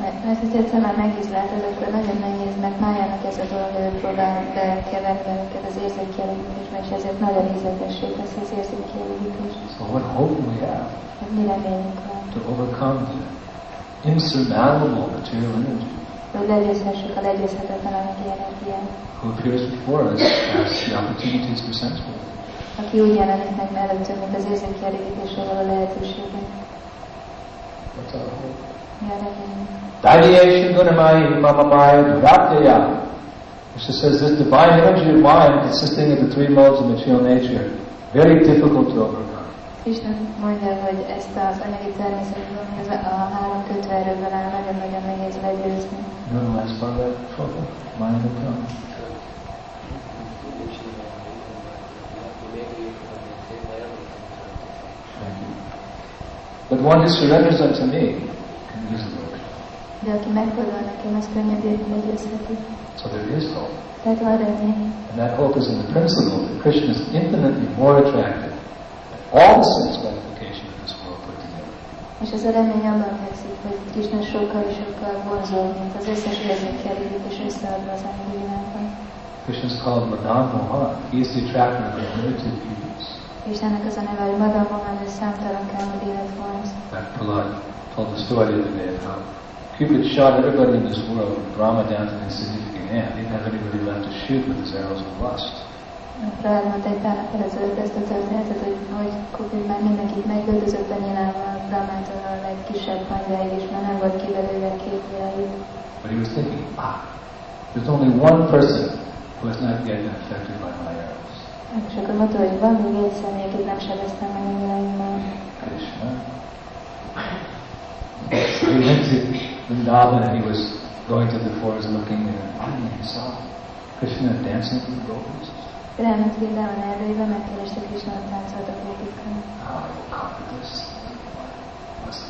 Mert, mert hogy egyszer már megizláltad, akkor nagyon nehéz, mert májának ez a dolog, ő próbál bekeverni az érzékkielégítésbe, és ezért nagyon ízletessé teszi az érzékkielégítést. So what hope do we have Hogy mi reményünk van, to overcome the insurmountable material energy hogy legyőzhessük a legyőzhetetlen anyagi energiát, who appears before us as the opportunities for sense aki úgy jelenik meg mellettünk, mint az érzékkielégítésre való lehetőségek. What's our hope? Mi a reményünk? Dhyayeshu gunamayi mamamaya dhratya. Krishna says this divine energy of mind consisting of the three modes of material nature, very difficult to overcome. Isten mondja, hogy ezt az anyagi természetben, a három kötőerőből áll, nagyon-nagyon nehéz legyőzni. Know the last part of that shloka? Mind and tongue. Thank you. But one who surrenders unto me can easily overcome. De aki megfordul nekem, az könnyedén legyőzheti. So there is hope. Tehát van remény. And that hope is in the principle that Krishna is infinitely more attractive than all the sense gratification of this world put together. És ez a remény abban fekszik, hogy Krishna sokkal és sokkal vonzóbb, mint az összes érzékkelégítés összeadva az világban. Krishna is called Madan Mohan. He is the attractor of unlimited beauties. Istennek az a neve, hogy Madan Mohan, ő számtalan kálmodélet vonz. That Prahlad told the story the other day of how Cupid shot everybody in this world, from Brahma down to the insignificant ant. He didn't have anybody left to shoot with his arrows of lust. Rád mondta egy pár nap ezelőtt ezt a történetet, hogy, hogy Kupid már mindenkit megöldözött a nyilában, Brahmától a legkisebb hangyáig, és már nem volt kivelőve két világig. But he was thinking, ah, there's only one person who has not yet been affected by my arrows. És akkor mondta, hogy van még egy személy, akit nem sebeztem meg a nyilaimmal. Krishna. So he went to Vrindavan and he was going to the forest looking and finally he saw Krishna dancing with the gopis. Elment erdőjbe, megkereste Krishna ah, táncolt a gópikkal. How I will conquer this. Must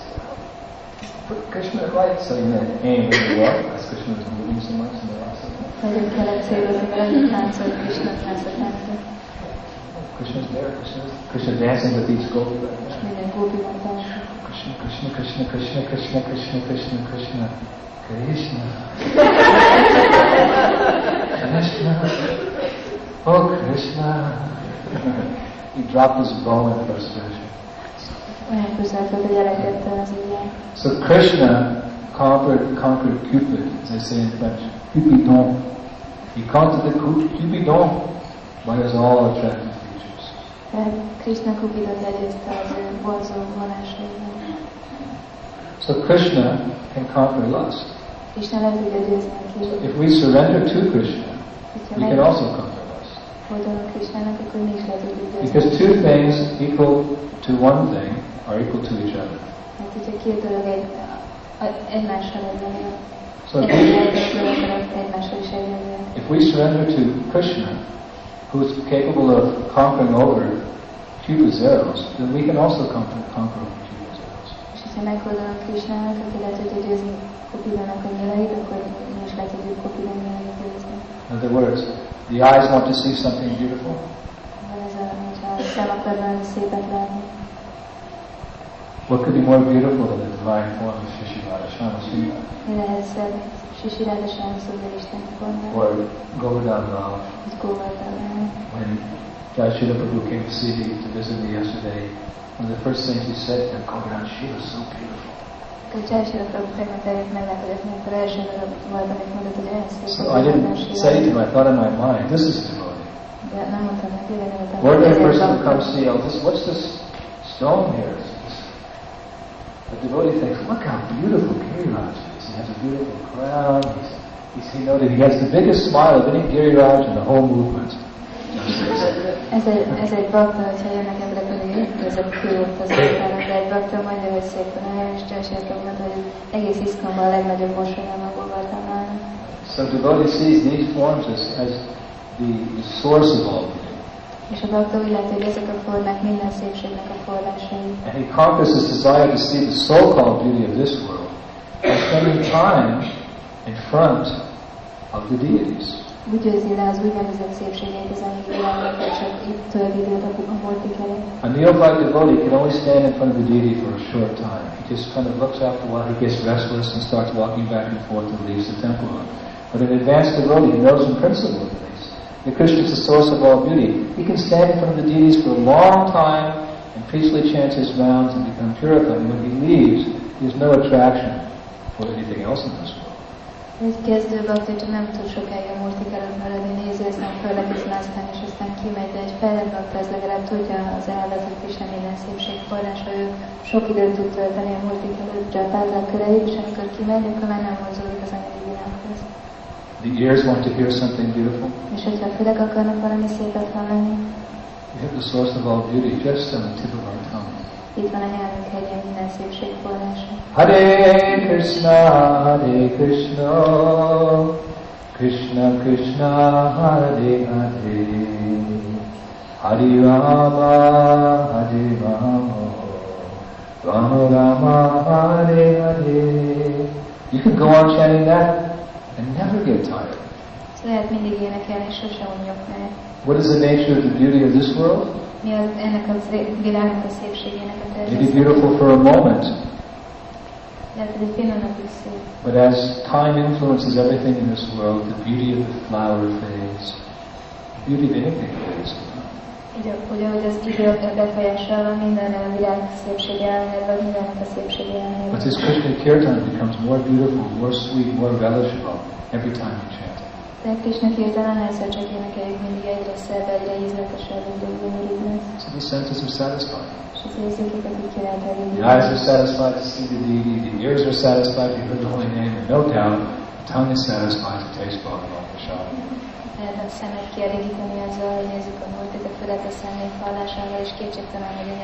put Krishna right, so he had aim really well, because Krishna was moving so much in the last second. Nagyon kellett célozni, mert egy táncolt Krishna. Krishna's there, Krishna, Krishna dancing with each gopi right És there. minden gópival táncol. Krishna, Krishna, Krishna, Krishna, Krishna, Krishna, Krishna, Krishna, Krishna. Krishna. Oh, Krishna. he dropped his bow in frustration. Olyan közel volt, hogy elengedte az ilyen. So Krishna conquered, conquered Cupid, as they say in French. Cupidon. He conquered the Cupidon by his all attractive Krishna Kupidot legyőzte az ő vonzó vonásaival. So Krishna can conquer lust. Krishna le tudja győzni a So kívül. if we surrender to Krishna, we can also conquer lust. fordulunk Krishnának, akkor mi is le tudjuk győzni. Because two things equal to one thing are equal to each other. Mert hogyha két dolog egy, a- egymással egyenlő, So if we, dolog dolog egymással is egyenlő. if we surrender to Krishna, who's capable of conquering over Cupid's arrows, then we can also conquer, conquer over Cupid's arrows. És hogyha megfordulunk Krishnának, aki le tudja győzni Kupidának a nyilait, akkor mi is le tudjuk Kupidán nyilait győzni. In other words, the eyes want to see something beautiful. Van ez a, hogyha a szem akar valami szépet látni, What could be more beautiful than the divine form of Shishivada Shamashiva or Govardhan When It's Govardhan Rao. When came to see me, to visit me yesterday, one of the first things he said to Govardhan, she was so beautiful. So I didn't say to him, I thought in my mind, this is devotee. Ordinary person comes to see, oh, this, what's this stone here? The devotee thinks, look how beautiful Giriraj has a beautiful crown. He's, he's, he noted he has the biggest smile of any Giriraj in the whole movement. Ez egy, ez egy bakta, hogyha jönnek emberek, hogy ez a külött az de egy bakta mondja, hogy és hogy egész iszkomban a legnagyobb mosolyom a. So So devotee sees these forms as, as the, the source of all beauty. És a bakta úgy látja, hogy ezek a formák minden szépségnek a forrásai. And he conquers his desire to see the so-called beauty of this world by spending time in front of the deities. Győzi le az úgynevezett szépségeit az anyagi világnak, és itt tölt időt a multik előtt. A neophyte devotee can only stand in front of the deity for a short time. He just kind of looks after a while, he gets restless and starts walking back and forth and leaves the temple. But an advanced devotee knows in principle at least that Krishna is the source of all beauty, he can stand in front of the deities for a long time and peacefully chant his rounds and become purified. And when he leaves, he has no attraction for anything else in this world. Egy kezdő csak nem tud sokáig a multik előtt maradni, nézi, aztán föllekezni aztán, és aztán kimegy, de egy fejlett bakta az legalább tudja az elvezet és nem minden szépség forrása, ő sok időt tud tölteni a multik előtt, csapázzák köreig, és amikor kimegy, akkor már nem mozdulik az anyagi világhoz. The ears want to hear something beautiful. És hogyha a fülek akarnak valami szépet hallani, We have the source of all beauty just on the tip of our tongue. itt van a nyelvünk hegyén minden szépség forrása. Hare Krishna, Hare Krishna, Krishna Krishna, Hare Hare, Hare Rama, Hare Rama, Rama Rama, Hare Hare. You can go on chanting that and never get tired. Lehet mindig énekelni, és sose unjuk meg. What is the nature of the beauty of this world? Mi az ennek a világnak a szépségének a Maybe beautiful for a moment, Lehet, hogy egy pillanatig szép. But as time influences everything in this world, the beauty of the flower fades. The beauty of anything fades. Ugye, ugye, az idő befolyásolva minden a világ szépsége elmegy, mindennek a szépsége elmegy. But this Krishna kirtan becomes more beautiful, more sweet, more relishable every time you chant. It. De Krishna kirtán egyszer csak énekeljük mindig egyre szebb, egyre ízletesebb, egyre gyönyörűbb lesz. So the senses are satisfied. És az érzékeket így ki lehet The eyes are satisfied to see the deity, the ears are satisfied to hear the holy name, and no doubt the tongue is satisfied to taste Bhagavan Prasad. Lehet a szemet kielégíteni azzal, hogy nézzük a a fület a személy hallásával, és kétségtelen, hogy a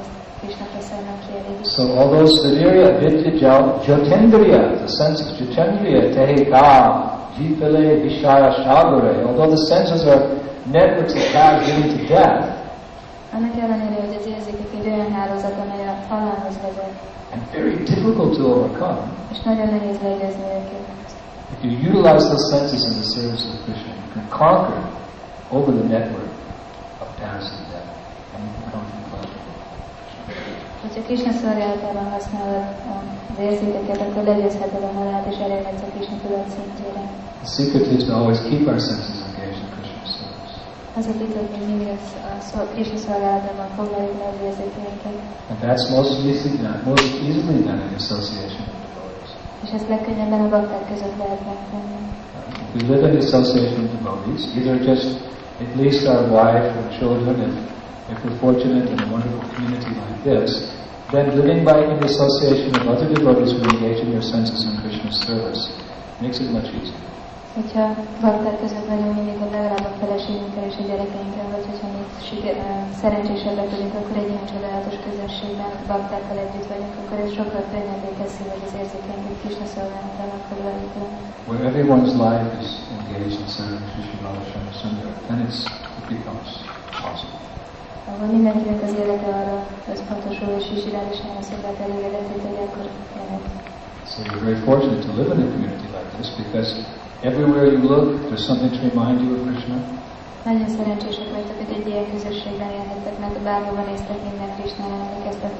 az Krishna prasádnak kielégít. So all those vidya, vidya, jotendriya, the sense of jotendriya, tehika, jitale, vishaya, shagare, although the senses are networks of paths leading to death, Annak ellenére, hogy az érzékek egy olyan hálózat, amely a halálhoz vezet, and very difficult to overcome, és nagyon nehéz őket. if you utilize those senses in the service of Krishna, can conquer over the network of of death, and you can come from pleasure. Hogyha Krishna szolgálatában használod az érzékeket, akkor legyőzheted a halált, és elérhetsz a Krishna tudat szintjére. The secret is to always keep our senses engaged in Krishna's service. Az a titok, hogy mindig a sz- a szol- Krishna szolgálatában foglaljuk le az érzékeinket. And that's most easily done, most easily done in association with devotees. És ezt legkönnyebben a bakták között lehet megtenni. Uh, We live in association with devotees, either just at least our wife or children, if, if we're fortunate in a wonderful community like this, then living by in association of other devotees who engage in their senses in Krishna's service makes it much easier. Hogyha bakták között vagyunk mindig, hogy legalább a feleségünkkel és a gyerekeinkkel, vagy hogyha mi siker, szerencsésebbek vagyunk, akkor egy ilyen csodálatos közösségben baktákkal együtt vagyunk, akkor ez sokkal könnyebbé teszi, hogy az érzékeinket Krishna szolgálatának le. Where everyone's life is engaged in serving Sri Radha Sundar, then it's, it becomes possible. Ahol mindenkinek az élete arra összpontosul, és is irányos szolgált elégedetét, hogy akkor lehet. So you're very fortunate to live in a community like this because everywhere you look, there's something to remind you of Krishna. Nagyon szerencsések vagytok, hogy egy ilyen közösségben élhettek, mert bárhova néztek, minden Krisnára emlékeztet.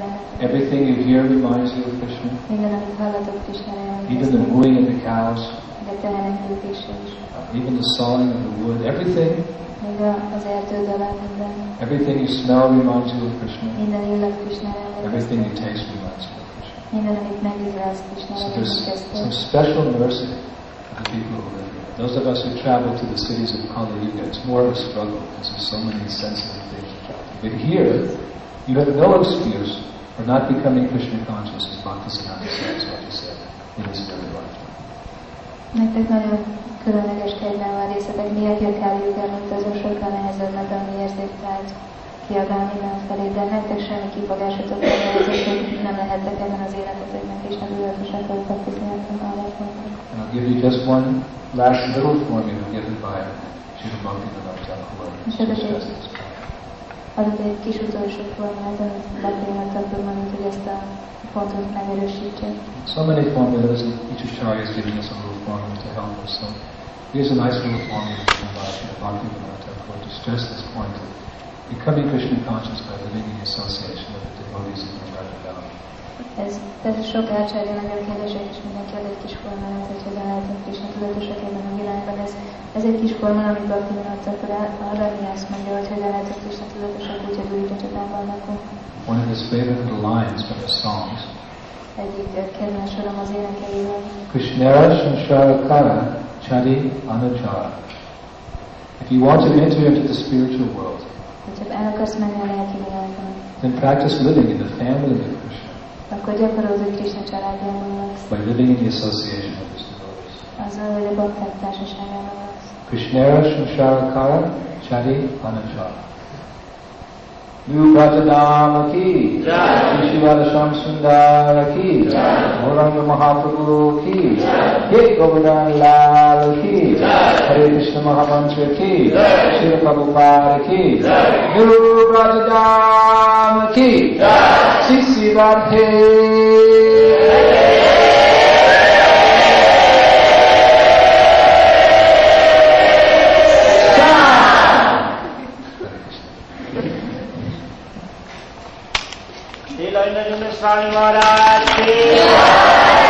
Everything you hear reminds you of Krishna. Minden, amit hallatok Even the mooing of the cows, De tehenek is. even the sawing of the wood, everything, Még az erdő alá minden. everything you smell reminds you of Krishna. Minden illat Everything you taste reminds you of Krishna. Minden, amit Krisnára So there's some special mercy the people who live. Those of us who travel to the cities of Kali Yuga, it's more of a struggle because there's so many sensitive things to travel. But here, you have no excuse for not becoming Krishna conscious, as Bhaktisiddhanta Saraswati said in his very lifetime. Nektek nagyon különleges kegyben részletek, miért jött el Jugán utazó, sokkal nehezebb meg a mi érzéktárgy kiabálni mindenfelé, de nektek semmi kifogásotok nem lehettek ebben az életeteknek, és nem tudatosak voltak, hiszen nem hallottak. And I'll give you just one last little formula given by Bhaktivinoda Thakur. És ez egy, adott egy kis utolsó formát, amit Bhaktivinoda Thakur mondott, hogy ezt a pontot megerősítse. So many formulas, and each acharya is giving us a little formula to help us. So here's a nice little formula given by Bhaktivinoda Thakur to stress this point of becoming Krishna conscious by living in the association of the devotees of the Vrindavan. Ez, ez sok elcsárja nagyon kérdések, és mindenki ad egy kis formát, hogy hogyan lehetünk Krishna tudatosak ebben a világban. Ez, ez egy kis formál, amit Bhaktivinoda Thakur arra mi azt mondja, hogy hogyan lehetünk Krishna tudatosak, úgy, hogy újra csatában lakunk. One of his favorite little lines from his songs, Egyik eh, kedvenc sorom az énekeiből. Krishnera Shankara Chari Anuchara. If you want to enter into the spiritual world, Hogyha el akarsz menni a lelki világban, then practice living in the family of Krishna akkor gyakorolod, hogy Krishna családjában laksz. by living in the association of his devotees. Azzal, hogy a bakták társaságában laksz. Krishnera Shankara Chari Anuchara. Nubhajadama ki, Shishivada Sham Sundara ki, Gauranga Mahaprabhu ki, Hit Govardhan Lal ki, Hare Krishna Mahamantra ki, Srila Prabhupada ki, Nubhajadama ki, Sisi Radhe. Gosvami Maharaj Ki Jai